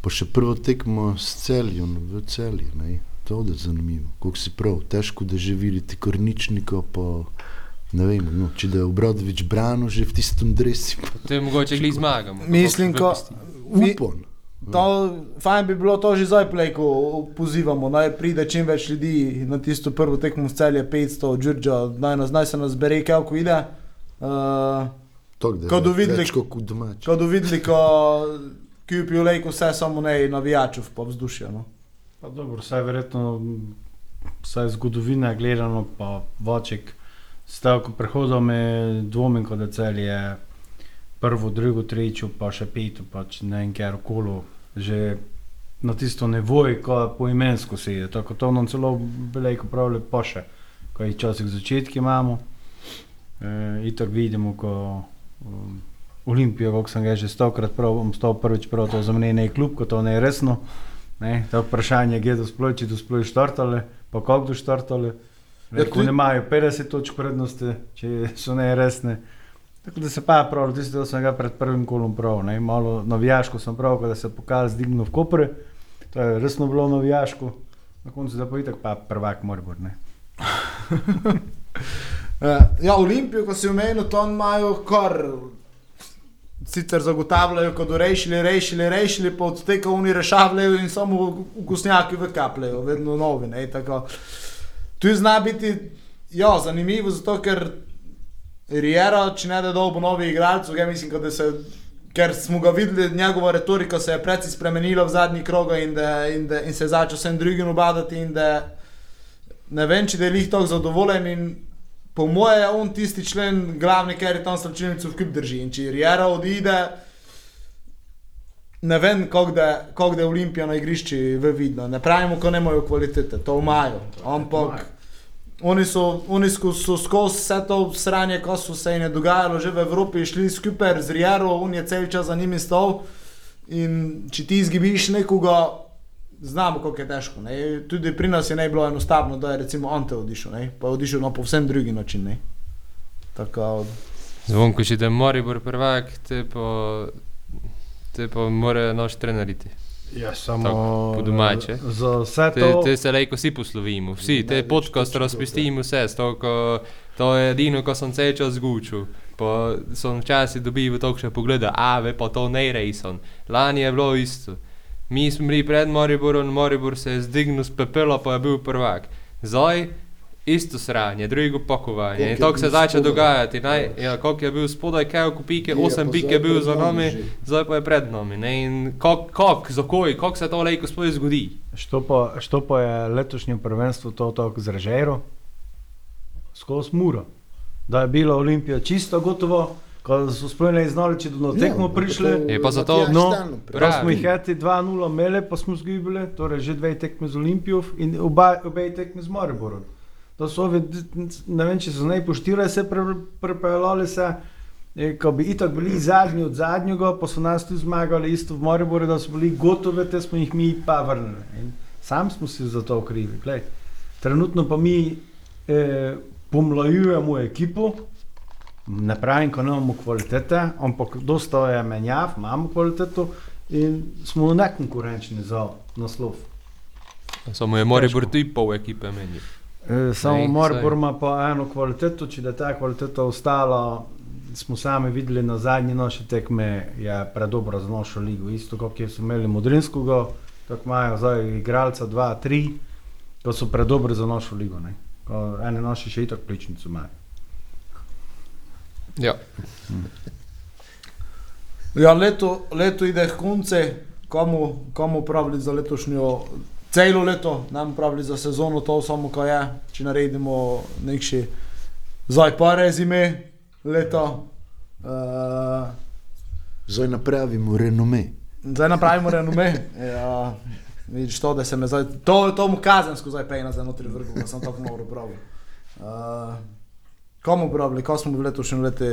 pa še prvo tekmo s celjem, v celju, ne. To je zanimivo, koliko si prav, težko da že videti korničnika, pa ne vem, no, če da je Obradovič branil že v tistem dresi, pa
To je mogoče glih zmagamo.
Mislim, ko, mi,
upon.
To, fajn bi bilo to že zdaj plejko, pozivamo, naj pride čim več ljudi na tisto prvo tekmo s celje 500, Đurđa, naj, nas, naj se nas bere, kako ide. Uh,
Tok, da je
Ko bodo
več
videli-
kot v domači.
ko ko kupijo lejko vse samo ne navijačev, pa vzdušje. No.
Pa dobro, vsaj verjetno, m, vsaj zgodovina gledano, pa Voček, stavko prehodov me dvomim, kot je prvo, drugo, tretje, pa še peto, pač ne vem, kjer okolo, že na tisto nevoj, ko poimensko se je, tako to nam celo veliko pravi pa še, jih časih začetki imamo. E, itak vidimo, ko um, Olimpijo, kako sem ga že stokrat prav, bom stal prvič prav, to za mene ne je klub, ko to ne je resno. Ne, to vprašanje je, kdo sploh, če tu sploh štartale, pa kako tu štartale.
Ja,
Rekel,
tudi-
ne imajo 50 točk prednosti, če so ne resne. Tako da se pa prav, tisti del sem ga pred prvim kolom prav, ne, malo navijaško sem prav, da se pokal zdignil v Kopre, to je resno bilo navijaško, na koncu da pa itak pa prvak Moribor, ne.
Uh, ja, Olimpijo, ko si omenil, to imajo kar. Sicer zagotavljajo, kot rešili, rešili, rešili, pa od tega oni rešavljajo in samo vkusnjaki vkapljajo, vedno novi. Ne, tako. tu zna biti ja, zanimivo, zato ker Riera, če ne da dolgo novi igralcev, ja mislim, da se. Ker smo ga videli, njegova retorika se je precej spremenila v zadnji krog in, da- in, da- in se je začel vsem drugim obadati. in da Ne vem, če da je jih tako zadovoljen in po mojem je on tisti člen, glavni, ker je tam slačilnico v kup drži. In če Riera odide, ne vem, kako da, je Olimpija na igrišču v vidno. Ne pravimo, ko nemajo kvalitete, to imajo. Ampak oni so, oni so, so skozi vse to sranje, ko so se jim dogajalo že v Evropi, šli skupaj z Riero, on je cel čas za njimi stal. In če ti izgubiš nekoga, znamo, kako je težko. Ne? Tudi pri nas je ne bilo enostavno, da je recimo Ante odišel, ne? pa je odišel na povsem drugi način. Ne? Tako,
Zvonko, če da Moribor prvak, te pa, te pa mora naš treneriti.
Ja, samo
Tako, po domače.
Za vse
Te,
to.
te se lejko vsi poslovimo, vsi, te podcast razpustimo vse, stoko, to je edino, ko sem cel čas zgučil. Pa sem včasih dobil to še pogleda, a ve pa to ne rejson. Lani je bilo isto. Mi smo bili pred Moriborom, Moribor se je zdignil z pepela, pa je bil prvak. Zdaj isto sranje, drugo pakovanje. In to se začne
spodaj?
dogajati. Naj, ja, koliko je bil spodaj, kaj kupike,
Je,
8
pa
pik
zdaj
je bil
pred
za
nami že.
zdaj pa je pred nami. ne. In kak, kak, kako se to lejko sploh zgodi?
Što pa, što pa je letošnje prvenstvo to tako zražero? Skozi muro. Da je bila Olimpija čisto gotovo, ko so sploh ne znali, če do tekmo prišli.
Je pa zato-
No,
Prav.
Prav smo jih eti 2-0 imeli, pa smo izgubili, torej že dve tekme z Olimpijo in oba, obe tekme z Mariborom. To so ne vem, če so naj poštirali se, prepeljali se, eh, ko bi itak bili zadnji od zadnjega, pa so nas tu zmagali isto v Mariboru, da so bili gotovi, te smo jih mi pa vrnili. In sam smo si za to krivi. Glej. Trenutno pa mi eh, pomlajujemo ekipo, ne pravim, ko nimamo kvalitete, ampak dosta je menjav, imamo kvaliteto in smo nekonkurenčni za naslov.
Samo je Moribor tudi pol ekipe meni.
E, samo Maribor ima pa eno kvaliteto, če da je ta kvaliteta ostala, smo sami videli na zadnji naši tekme, je predobro za našo ligo. Isto kot je so imeli Modrinskega, tako imajo zdaj igralca 2-3, ko so predobri za našo ligo. Ne? Ko ene naše še itak pličnico imajo.
Ja.
Ja, leto, leto ide k koncu, komu, komu pravili za letošnjo, celo leto, nam pravili za sezono, to samo ko je, če naredimo nekši zdaj pa rezime leta. Uh,
Zdaj napravimo renome.
zdaj napravimo renome. Ja, vidiš to, da se me zdaj, to, to mu kazensko zdaj pejna za notri vrhu, da sem tako malo pravil. Uh, komu pravili, ko smo bili letošnje leto,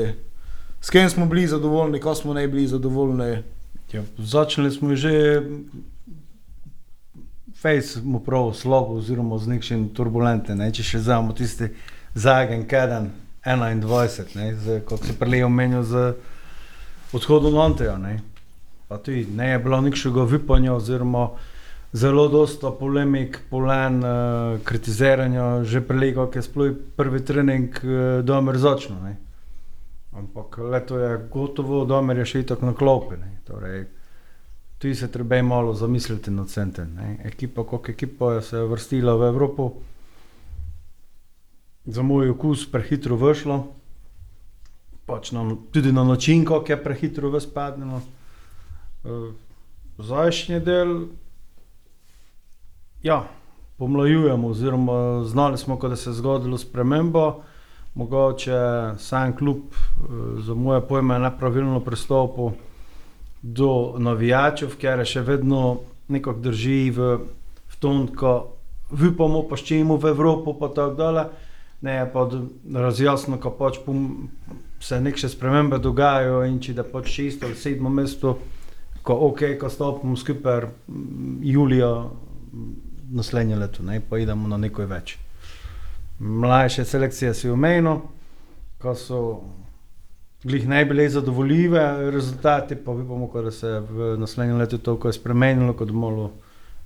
s kim smo bili zadovoljni, ko smo ne bili zadovoljni.
Ja, začeli smo že Face mu prav slabo oziroma z nekšim turbulenten, ne? če še vzamemo tisti zadnji keden 21, ne? z, kot se prej omenil z odhodom Lonteja. Ne? Pa tudi ne je bilo nikšega vipanja oziroma zelo dosta polemik, polen, uh, kritiziranja, že prej, ko je sploh prvi trening uh, domer začel. ne. Ampak leto je gotovo, domer je še tako na klopi. ne. Torej, Tu se treba malo zamisliti nad centem. Ekipa, kot ekipa je se vrstila v Evropo, za moj okus prehitro vršlo, pač na, tudi na način, kako je prehitro vespadnilo. Zdajšnji del, ja, pomlajujemo, oziroma znali smo, da se je zgodilo spremembo. Mogoče sam klub, eh, za moje pojme, je nepravilno pristopil do navijačev, ker je še vedno nekako drži v, v tom, ko vipamo, pa ščemo v Evropo, pa tako dalje. ne pa razjasno, ko pač pom, se neke spremembe dogajajo in če da pač šesto ali sedmo mesto, ko ok, ko stopimo skupaj mm, julija mm, naslednje leto, ne, pa idemo na nekaj več. Mlajše selekcije si omenil, ko so glih bile zadovoljive rezultati, pa vidimo, da se je v naslednjem letu toliko je spremenilo, kot malo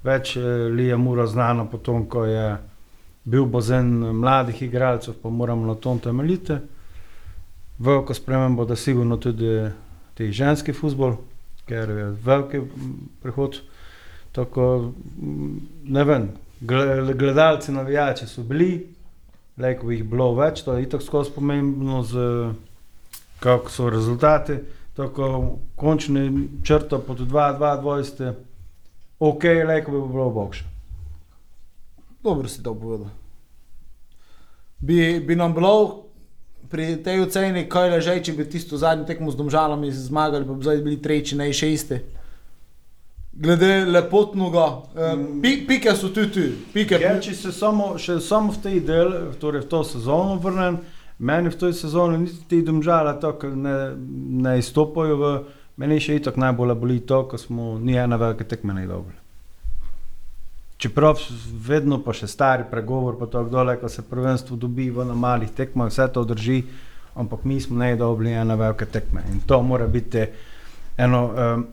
več eh, Lija Mura znano, potem ko je bil bazen mladih igralcev, pa moramo na tom temeljiti. Veliko spremembo, da sigurno tudi ti ženski futbol, ker je veliki prehod. Tako, ne vem, gle- gledalci, navijači so bili, lejko bi jih bilo več, to je itak skozi pomembno, z, kako so rezultati. Tako, končni črto pod 2-2-20, ok, lejko bi bilo boljše.
Dobro si to povedal. Bi, bi nam bilo pri tej oceni, kaj leže, če bi tisto zadnjo tekmo z domžalami zmagali, pa bi zdaj bili tretji, ne šesti. Glede lepotnega, eh, pi, pike so tu, tu, pike.
Ker če se samo, še samo v tej del, torej v to sezono vrnem, meni v tej sezoni niti ti domžale tako ne, ne izstopajo v, meni še itak najbolj boli to, ko smo ni ena velika tekma ne dobili. Čeprav vedno pa še stari pregovor, pa to dole, ko se prvenstvo dobi v na malih tekmah, vse to drži, ampak mi smo ne dobili ena velika tekma in to mora biti eno um,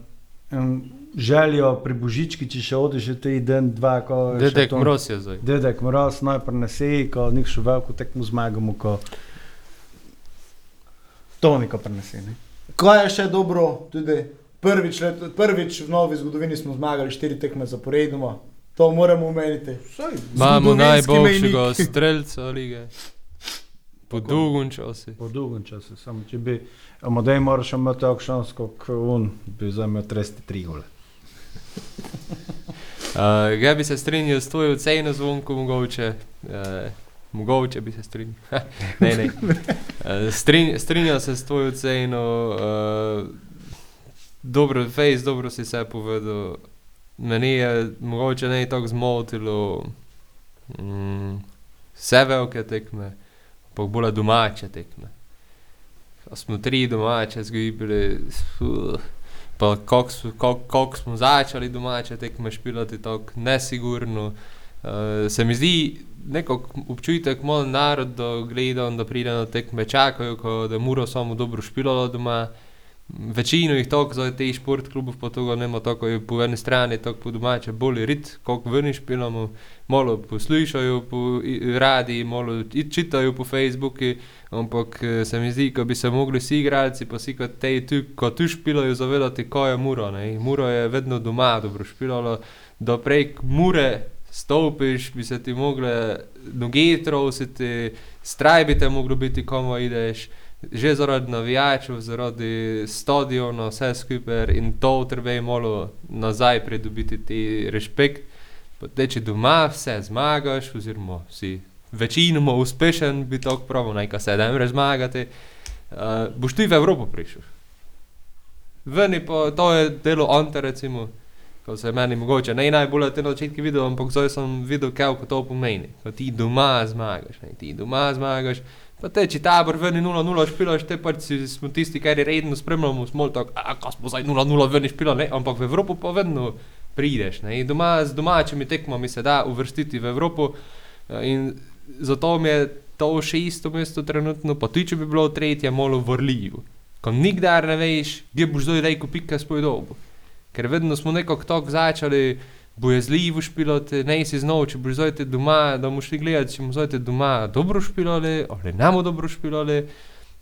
um, željo pri Božički, če še odeš že te dan, dva, ko še
Dedek Mroz je zdaj.
Dedek Moroz naj prenese, ko nek še veliko tekmo zmagamo, ko to neko prenese. Ne?
Kaj je še dobro, tudi prvič, let, prvič v novi zgodovini smo zmagali štiri tekme zaporedoma. To moramo omeniti.
Imamo najboljšega streljca lige. Po dolgem času.
Po dolgem času, samo če bi Amodej moral še imeti tako šans, kot on, bi zdaj imel 33 gole.
Uh, ja bi se strinjal s tvojo oceno zvonko, mogoče. Uh, mogoče bi se strinjal. ne, ne. Uh, strin, strinjal se s tvojo oceno. Uh, dobro, fejs, dobro si se povedal. Meni je mogoče ne tako zmotilo mm, vse velike tekme, pa bolj domače tekme. Ko smo tri domače zgibili, uh, pa kako smo, kak, kak smo začeli domače tekme špilati, tako nesigurno. Uh, se mi zdi neko občutek, malo narod, da gledajo, da pride na tekme, čakajo, ko, da mora samo dobro špilalo doma. Večino jih tako za te šport klubov pa toga nema tako je po eni strani, tako po domače bolj rit, kako ven špilamo, malo poslušajo po radi, malo čitajo po Facebooku, ampak eh, se mi zdi, ko bi se mogli vsi igralci, pa vsi kot te tu, ko tu špilajo, zavedati, kaj je muro, ne. Muro je vedno doma dobro špilalo, da prek mure stopiš, bi se ti mogle noge trositi, straj bi te moglo biti, komu ideš že zaradi navijačev, zaradi stadiona, vse skupaj in to treba je malo nazaj pridobiti ti respekt. Pa te, če doma vse zmagaš, oziroma si večinoma uspešen, bi tako pravil, naj se da ne zmagati, uh, boš ti v Evropo prišel. Veni pa to je delo Ante, recimo, ko se meni mogoče ne najbolj na začetku videl, ampak zdaj sem videl, kaj to pomeni. Ko ti doma zmagaš, ne, ti doma zmagaš, Pa te, če tabor ven 0-0 špilaš, te pač si, smo tisti, ki redno spremljamo, smo tako, a ko smo zdaj 0-0 ven špila, ne, ampak v Evropo pa vedno prideš, ne, in doma z domačimi tekmami se da uvrstiti v Evropo eh, in zato mi je to šesto mesto trenutno, pa tudi če bi bilo tretje, malo vrljivo. Ko nikdar ne veš, kje boš zdaj rejko pika svoj dobo. Ker vedno smo nekako tako začeli, bojazljivo špilati, ne si znal, če boš zdaj doma, da boš šli gledati, če bomo zdaj doma dobro špilali, ali bomo dobro špilali,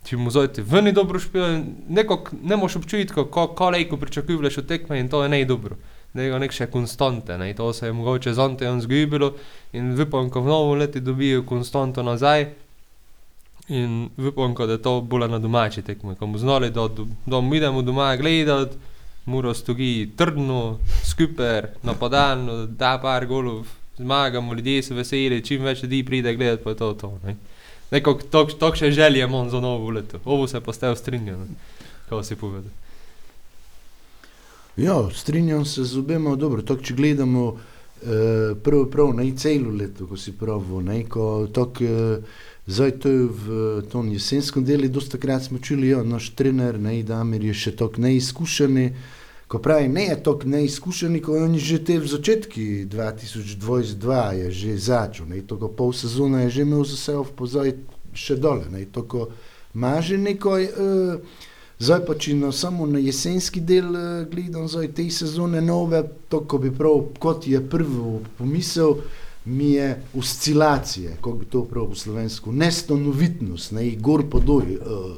če bomo zdaj veni dobro špilali, nekako ne moš občutiti, kako kolejko pričakuješ od tekme in to je ne dobro. Je nek še konstante, ne? to se je mogoče z Antejem zgubilo in upam, ko v novem letu dobijo konstanto nazaj in ko da je to bolj na domači tekme, ko bomo znali, da, da, da idemo doma gledati, mora stogi trdno, skupaj, napadalno, da par golov, zmagamo, ljudje so veseli, čim več ljudi pride gledati, pa je to to. Ne? Neko to še želje imam za novo leto. Ovo se pa ste strinjali, kako si povedal.
Ja, strinjam se z obema, dobro, tako če gledamo eh, prav, prav na celo leto, ko si pravo, ne, ko tako eh, Zdaj to je v tom jesenskem delu, dosta krat smo čuli, ja, naš trener, ne, Damir je še tako neizkušen. Ko pravi, ne je tako neizkušen, ko je že te v začetki 2022 je že začel, ne, toko pol sezone je že imel za sebe pozaj še dole, ne, toko ima že nekaj, uh, zdaj pa če na samo na jesenski del uh, gledam, zdaj te sezone nove, toko bi prav, kot je prvo pomisel, mi je oscilacije, kako bi to prav v slovensku, nestanovitnost, ne, gor po doj, uh,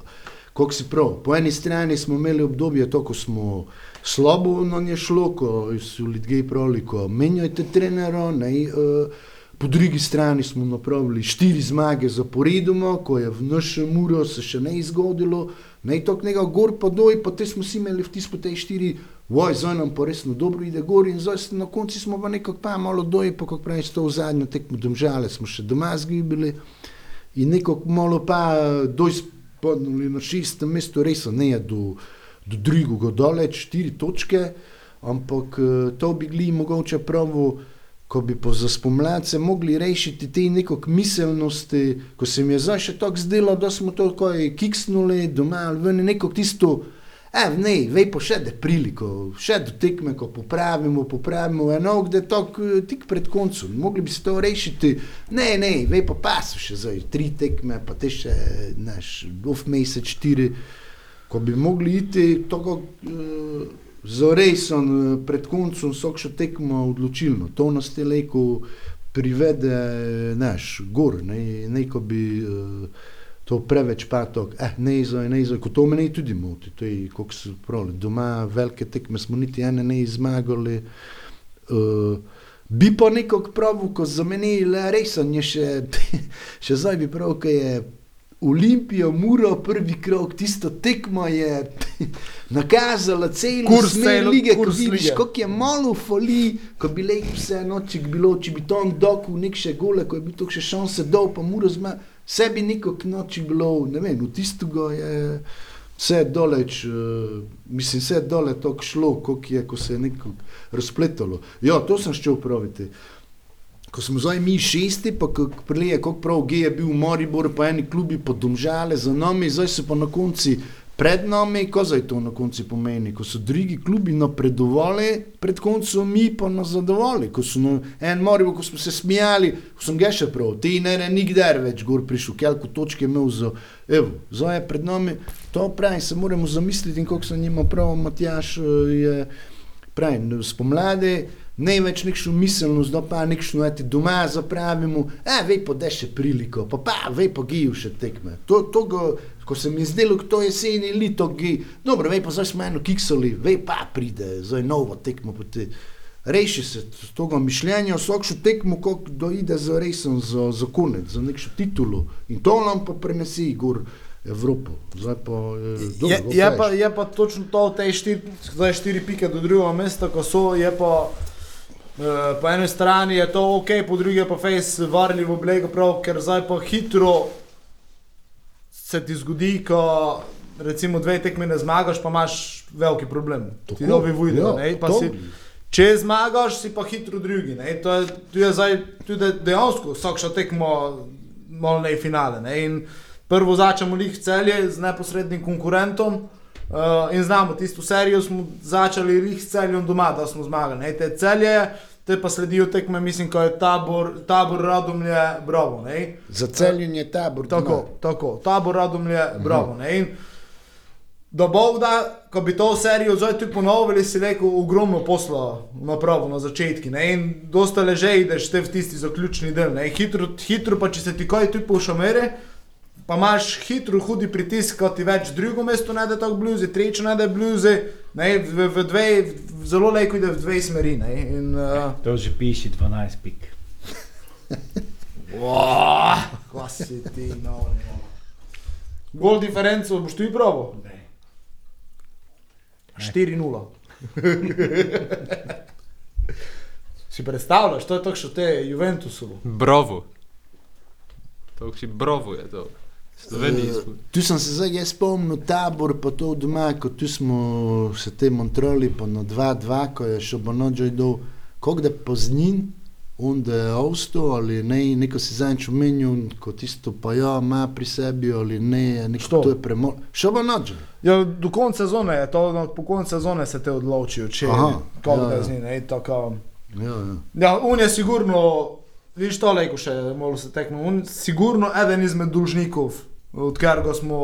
kako si prav. Po eni strani smo imeli obdobje, to, ko smo slabo nam je šlo, ko so ljudje pravili, ko menjajte trenero, ne, uh, po drugi strani smo napravili štiri zmage zaporedoma, ko je v našem uro se še ne izgodilo, ne, to nekaj gor po doj, potem smo si imeli vtis po tej štiri Voj, zdaj nam pa resno dobro ide gor. In zdaj na koncu smo pa nekako pa malo doji, pa kako pravi, to v zadnjo tekmo domžale smo še doma zgibili in nekako malo pa doj spodnuli na šestem mestu, res ne je do, do drugega dole, štiri točke, ampak eh, to bi bili mogoče pravo, ko bi po zaspomladce mogli rešiti te nekak miselnosti, ko se mi je zdaj še tako zdelo, da smo to kaj kiksnuli doma ali ven, nekako tisto, E, ne, vej pa še da priliko, še do tekme, ko popravimo, popravimo eno, gde to tik pred koncem, mogli bi se to rešiti. Ne, ne, vej pa pa so še zdaj tri tekme, pa te še, znaš, dov mesec, štiri, ko bi mogli iti tako uh, z rejsom uh, pred koncem, so še tekmo odločilno. To nas te leko privede, znaš, gor, ne, neko bi. Uh, to preveč patok, eh, ne izoj, ne izoj, kot to meni tudi moti, to je, kako se pravi, doma velike tekme smo niti ene ne izmagali. Uh, bi pa nekog pravu, ko za meni le resen je še, še zdaj bi prav, ko je Olimpijo, Muro, prvi krok, tisto tekmo je nakazala celo
Kurs
smer lige, ko
kurs
vidiš,
lige.
kako je malo foli, ko bi lej vse noči bilo, če bi to on dokul nek še gole, ko je bil to še šanse dol, pa Muro zma, sebi nekog noči bilo, ne vem, v tistega je vse doleč, uh, mislim, vse dole tako šlo, koliko je, ko se je neko razpletalo. Ja, to sem šel praviti. Ko smo zdaj mi šesti, pa prelije, kako prav G je bil v Mariboru, pa eni klubi podomžale za nami, zdaj so pa na konci pred nami, ko zdaj to na konci pomeni, ko so drugi klubi napredovali, pred koncem mi pa nazadovali, ko so na en Maribor, ko smo se smijali, ko sem ga še prav, ti ne, ne, nikdar več gor prišel, kelko točke imel za, evo, zdaj je pred nami, to pravi, se moramo zamisliti in kako se njima prav, Matjaš eh, je, pravi, spomladi, ne več nekšno miselnost, da pa nekšno eti doma zapravimo, a vej pa da še priliko, pa pa vej pa giju še tekme. To, to go, ko se mi je zdelo, to jeseni lito gi, dobro, vej pa zdaj smo eno kiksali, vej pa pride, zdaj novo tekmo, pa ti reši se z toga mišljenja, vsakšo tekmo, kako doide za resen, za, za konec, za nekšo titulo in to nam pa prenesi gor Evropo. Zdaj pa je, dobro,
Je, je, pa, je pa točno to, te štiri, štiri pike do drugega mesta, ko so, je pa uh, po eni strani je to ok, po drugi je pa face varni v oblego prav, ker zdaj pa hitro se ti zgodi, ko recimo dve tekme ne zmagaš, pa imaš veliki problem. Ti
Tako,
novi vujde,
ja,
ne, pa
to.
si, če zmagaš, si pa hitro drugi, ne, to je, to je zdaj tudi dejansko vsakša tekmo malo ne finale, ne, in prvo začnemo lih celje z neposrednim konkurentom, Uh, in znamo, tisto serijo smo začeli lih s celjem doma, da smo zmagali. Ne? Te celje, te pa sledijo tekme, mislim, ko je tabor, tabor Radomlje, bravo. Ne?
Za celjenje tabor.
Tako,
doma.
tako, tabor Radomlje, bravo. Ne? In da Bog da, ko bi to serijo zdaj tu ponovili, si rekel, ogromno posla napravo na začetki. Ne? In dosta leže ideš te v tisti zaključni del. Ne? Hitro, hitro pa če se ti kaj tu pošamere, pa imaš hitro hudi pritisk, ko ti več drugo mesto najde tako bluzi, tretje najde bluzi, ne, v, v dve, v, zelo lejko ide v dve smeri. Ne, in, uh,
To že piši 12 pik.
wow, kva si ti, no, no. Gol diferenco boš probo?
Ne.
4-0. si predstavljaš, to je to, što te Juventusu.
Bravo. To si bravo je to. Smo.
Tu sem se zdaj spomnil, tabor, pa to doma, ko tu smo se te montroli, pa na 2-2, ko je šel Bonođo dol, kako da poznin, onda avsto ali ne, neko si zadnjič omenil, kot tisto pa ja, ima pri sebi ali ne, neko
Što?
to je premalo. Šaba nađe.
Ja, do konca sezone je to, no, po koncu sezone se te odločijo, če
Aha,
kako
ja,
da
ja.
z njim. ne, tako.
Ja, ja.
Ja, on je sigurno, vidiš to leko še, malo se tekmo, on je sigurno eden izmed dolžnikov, od katerega smo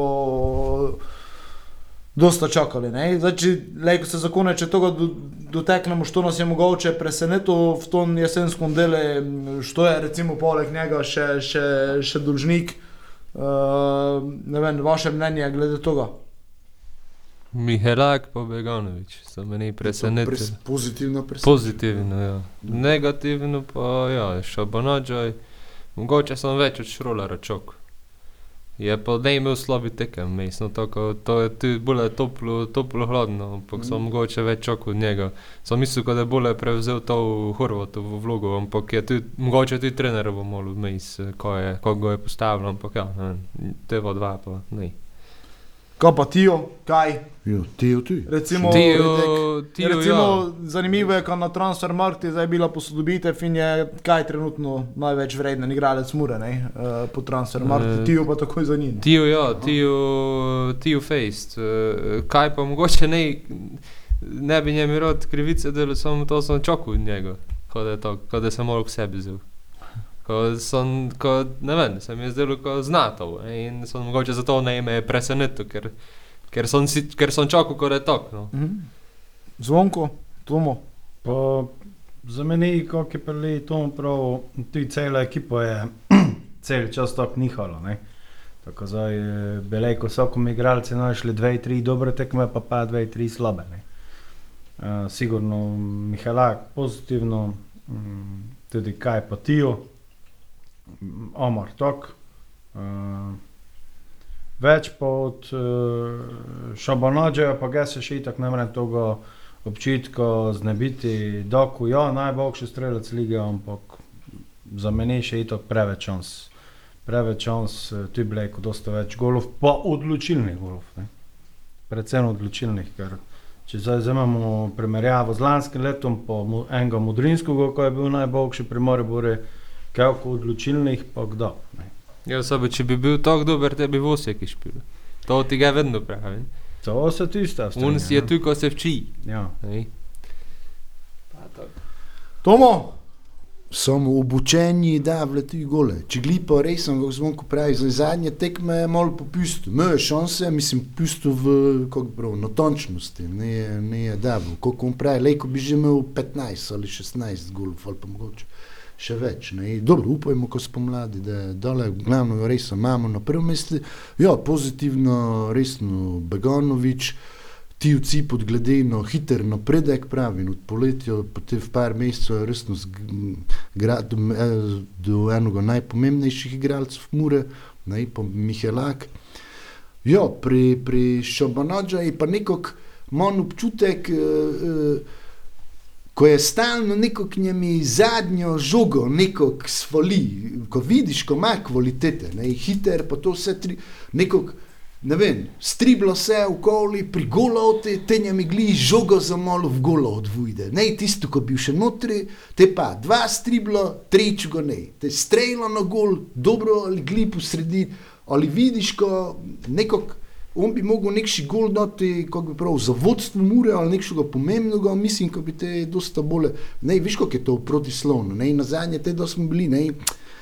dosta čakali. Ne? Zdaj, če leko se zakone, če tega do, doteknemo, što nas je mogoče presenetilo v tom jesenskom delu, što je recimo poleg njega še, še, še dolžnik. Uh, ne vem, vaše mnenje glede tega.
Mihelak pa Beganovič, so meni presenetili.
Pres, pozitivno presenečenje.
Pozitivno, ja. Negativno pa ja, Šabanađaj, mogoče sem več od Šrolara čok. Je pa ne imel slabi tekem, mislim, tako, to je bolje toplo, toplo hladno, ampak sem
Mm.
mogoče več čok od njega. Sem mislil, da je bolje prevzel to v Horvatovo vlogo, ampak je tu, mogoče tudi trener bo malo vmes, ko, je, ko ga je postavil, ampak ja, ne vem, TV dva pa ne.
Kaj pa Tijo, kaj?
Ja, Teo tu.
Recimo,
Tio, tio,
Recimo,
ja.
zanimivo je, ko na transfermarktu je zdaj bila posodobitev in je kaj trenutno največ vreden igralec Mure ne, uh, po transfermarktu,
Eh,
uh, Tijo pa takoj za njim.
Tio, ja, Tio, Tio Faced. Uh, kaj pa mogoče ne, ne bi njemu rad krivice delal, samo to sem čakal od njega, ko da je to, ko da sem malo k sebi vzel. Ko sem, ko, ne vem, se mi je zdelo, ko zna to ne, in sem mogoče zato ne me je presenetil, ker, ker sem, si, ker sem čakal, ko da je to. No.
Mhm. Zvonko, Tomo.
Pa za mene, kako je prili Tom prav, tudi cela ekipa je cel čas tako nihalo. Ne? Tako zdaj eh, belejko vsakom igralci našli dve, tri dobre tekme, pa pa dve, tri slabe. Ne? Uh, sigurno Mihalak pozitivno, um, tudi kaj pa Tijo, mm, Omar Tok. Uh, več pa od uh, Šabanađeja, pa ga se še itak ne morem toga občutka znebiti, doku, ja, najboljši strelec lige, ampak za mene še itak preveč šans. Preveč šans, eh, tu je bilo kot dosta več golov, pa odločilnih golov. Ne. Predvsem odločilnih, ker če zdaj vzamemo primerjavo z lanskim letom, pa enega Mudrinskega, ko je bil najboljši pri Mariboru, koliko odločilnih, pa kdo. Ne.
Ja, sobe, če bi bil tako dober, te bi Vosek išpil. To ti ga vedno pravim.
To se tista stvar.
On si je tu, ko se vči.
Ja.
Tomo,
Samo obučeni, da vleti gole. Če glipa res, kako zvonko pravi, za zadnje tekme je malo popustil. Imel je šanse, mislim, pustil v, prav, natančnosti, ne ne je davo. Koliko on pravi, lejko bi že imel 15 ali 16 golov, ali pa mogoče še več. Ne. Dobro, upajmo, ko smo mladi, da dole, glavno res imamo na prvem mestu. Ja, pozitivno, resno, Beganovič. Ti vci podgledeno hiter napredek, pravi, in od poletja, potem v par mesecev, resno zgrad do, eh, do enega najpomembnejših igralcev Mure, ne pa Mihelak. Ja, pri, pri Šabanađa je pa nekako manj občutek, eh, eh, ko je stalno neko k njemi zadnjo žogo, neko svali, ko vidiš, ko ima kvalitete, ne, hiter, pa to vse tri, nekako ne vem, striblo se okoli, pri golovti, te njemi gli žogo za malo v golo odvujde. Ne tisto, ko bi še notri, te pa dva striblo, treč go ne. Te strelo na gol, dobro ali gli po sredini, ali vidiš, ko nekako on bi mogel nekši gol dati, kako bi prav, za vodstvo mure ali nekšega pomembnega, mislim, ko bi te dosta bolje, ne, viš, kako je to protislovno, ne, na zadnje te, da smo bili, ne,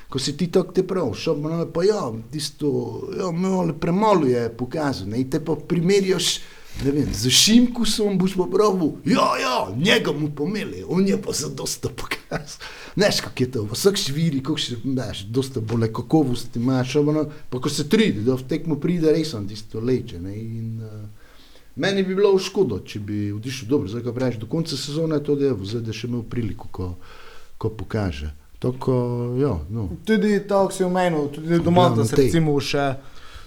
ko si ti tako te prav, šel pa, ja, tisto, ja, malo premalo je pokazal, ne, te pa primerjaš, ne vem, z Šimkusom boš pa pravil, ja, ja, njega mu pomeli, on je pa za dosta pokazal. Neš, kak je to, vsak šviri, kako še, znaš, dosta bolje kakovosti imaš, ono, pa ko se trudi, da v tekmo pride, res on tisto leče, ne, in uh, meni bi bilo škodo, če bi odišel dobro, zdaj ko praviš, do konca sezone je to devo, zdaj da še imel priliko, ko, ko pokaže. Tako, ja, no.
tudi to, ki si omenil, tudi doma, da se recimo še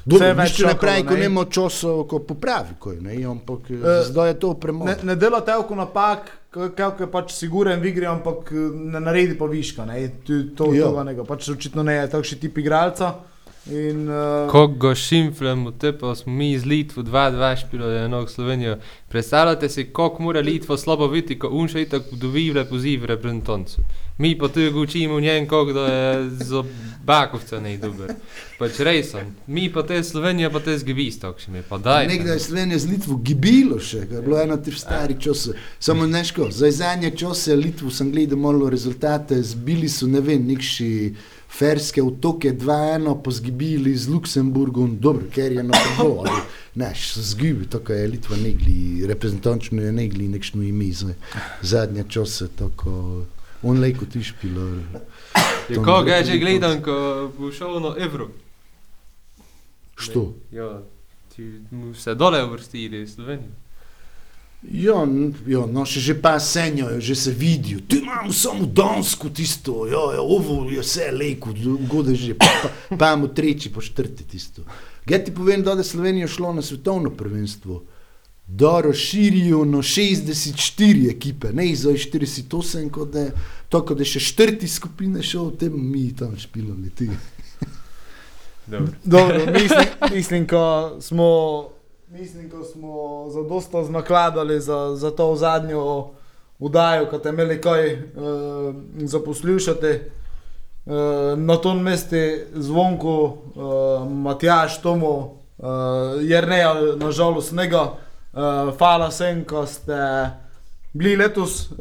Dobro, več ne pravi, ko
ne.
nima časa, ko popravi, ko je, ne, ampak uh, zdaj je to premalo.
Ne, ne dela telko napak, kako je pač siguren v igri, ampak eh, ne naredi pa viška. Ne? To, to,
Ja.
to pač očitno ne je takšen tip igralca. In, uh,
Ko ga šimflemo, te pa smo mi iz Litve 2-2 špili eno Slovenijo. Predstavljate si, kako mora Litva slabo biti, ko unša itak dobi le poziv reprezentancu. Mi pa tu učimo njen, kako da je za bakovca ne dober. Pač res sem. Mi pa te Slovenija, pa te zgivis, takšni mi pa daj.
Nekdaj je Slovenija z Litvo gibilo še, je bilo eno tih starih časov. Samo neško, za zadnje čase Litvo sem gledal malo rezultate, zbili so, ne vem, nekši ferske otoke 2-1, pozgibili z Luksemburgom, dobro, ker je na prvo, ali ne, so zgibi, tako je Litva negli, reprezentančno je negli nekšno ime za zadnje čase, tako, on lejko ti špilo.
Ja, koga je že gledam, ko bo šel na Evro?
Što?
Ja, ti mu se dole uvrstili iz Slovenije.
Ja, ja, no še že pa senjajo, že se vidijo. Tu imamo samo Dansko tisto, ja, ja, ovo je vse leko, gode že, pa, pa, pa imamo tretji, po četrti tisto. Gaj ti povem, da je Slovenija šlo na svetovno prvenstvo, da razširijo na 64 ekipe, ne iz 48, kot da je, to, kot da je še četrti skupine šel, tem mi tam špilali ti.
Dobro.
Dobro, mislim, mislim, ko smo, mislim, ko smo zadosta znakladali za, za to zadnjo udajo, ko ste imeli kaj uh, za poslušati. Uh, na tom mestu zvonku, uh, Matjaš, Tomo, uh, Jrneja, nažalost, njega. Uh, hvala vsem, ko ste bili letos uh,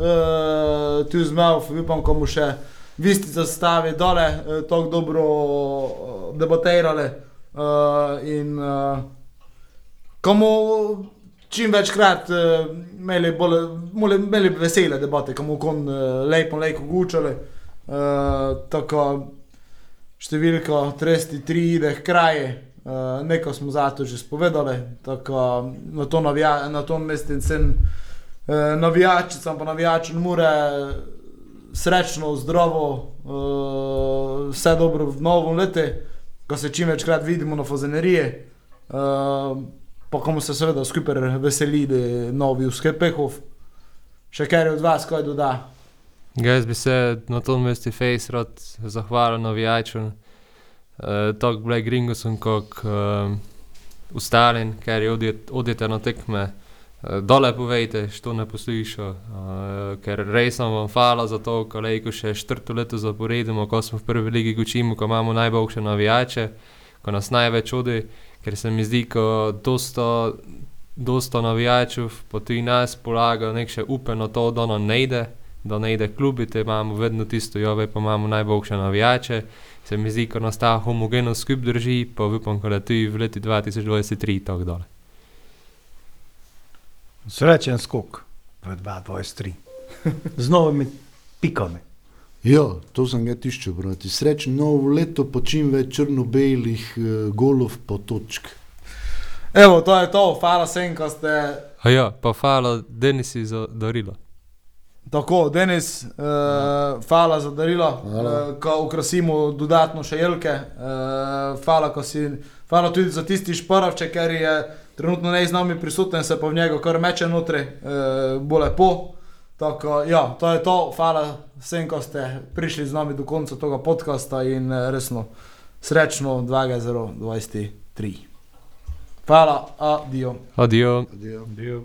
tu z mano, upam, ko mu še vi ste zastavi dole, uh, tako dobro debatirali. Uh, in uh, komu čim večkrat uh, imeli, bolj, mole- imeli vesele debate, komu kon uh, lepo, lepo gučali. Uh, tako številka 33 ide k kraji, uh, nekaj smo zato že spovedali, tako na to, navija, na to mestu sem uh, navijačicam pa navijačem mure srečno, zdravo, uh, vse dobro v novem letu, ko se čim večkrat vidimo na fazenerije. Uh, pa komu se seveda skupaj veseli, da je novi uspehov. Še kaj od vas, kaj doda?
Jaz bi se na tom mestu Face rad zahvalil navijačem, uh, tako Black Gringosom, kot uh, ostalim, ker je odjet- odjete na tekme. Uh, dole povejte, što ne posluša, uh, ker res vam hvala za to, ko še četrto leto zaporedimo, ko smo v prvi ligi gučimo, ko imamo najboljše navijače, ko nas največ odi, ker se mi zdi, ko dosta, dosta navijačev po tudi nas polaga nek še upe na to, da nam ne ide da ne ide klubi, te imamo vedno tisto, jove pa imamo najboljše navijače. Se mi zdi, ko nas ta homogenost skup drži, pa upam, da tudi v letu 2023 tako dole.
Srečen skok v 2023. Z novimi pikami.
Ja, to sem ga tiščil, brati. Srečno novo leto, pa čim več črno-belih uh, golov po točk.
Evo, to je to, hvala vsem, ko ste
A ja, pa hvala Denisi za darilo.
Tako, Denis, uh, hvala za darilo, uh, ko ukrasimo dodatno še jelke. Uh, hvala, ko si, hvala tudi za tisti šparavče, ker je trenutno ne z nami prisoten, se pa v njega kar meče notri, uh, bo lepo. Tako, ja, to je to, hvala vsem, ko ste prišli z nami do konca tega podcasta in eh, resno srečno 2023. Hvala, adijo.
Adijo.
Adijo.
Bil.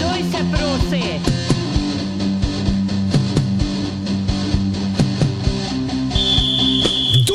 Doj se prosi.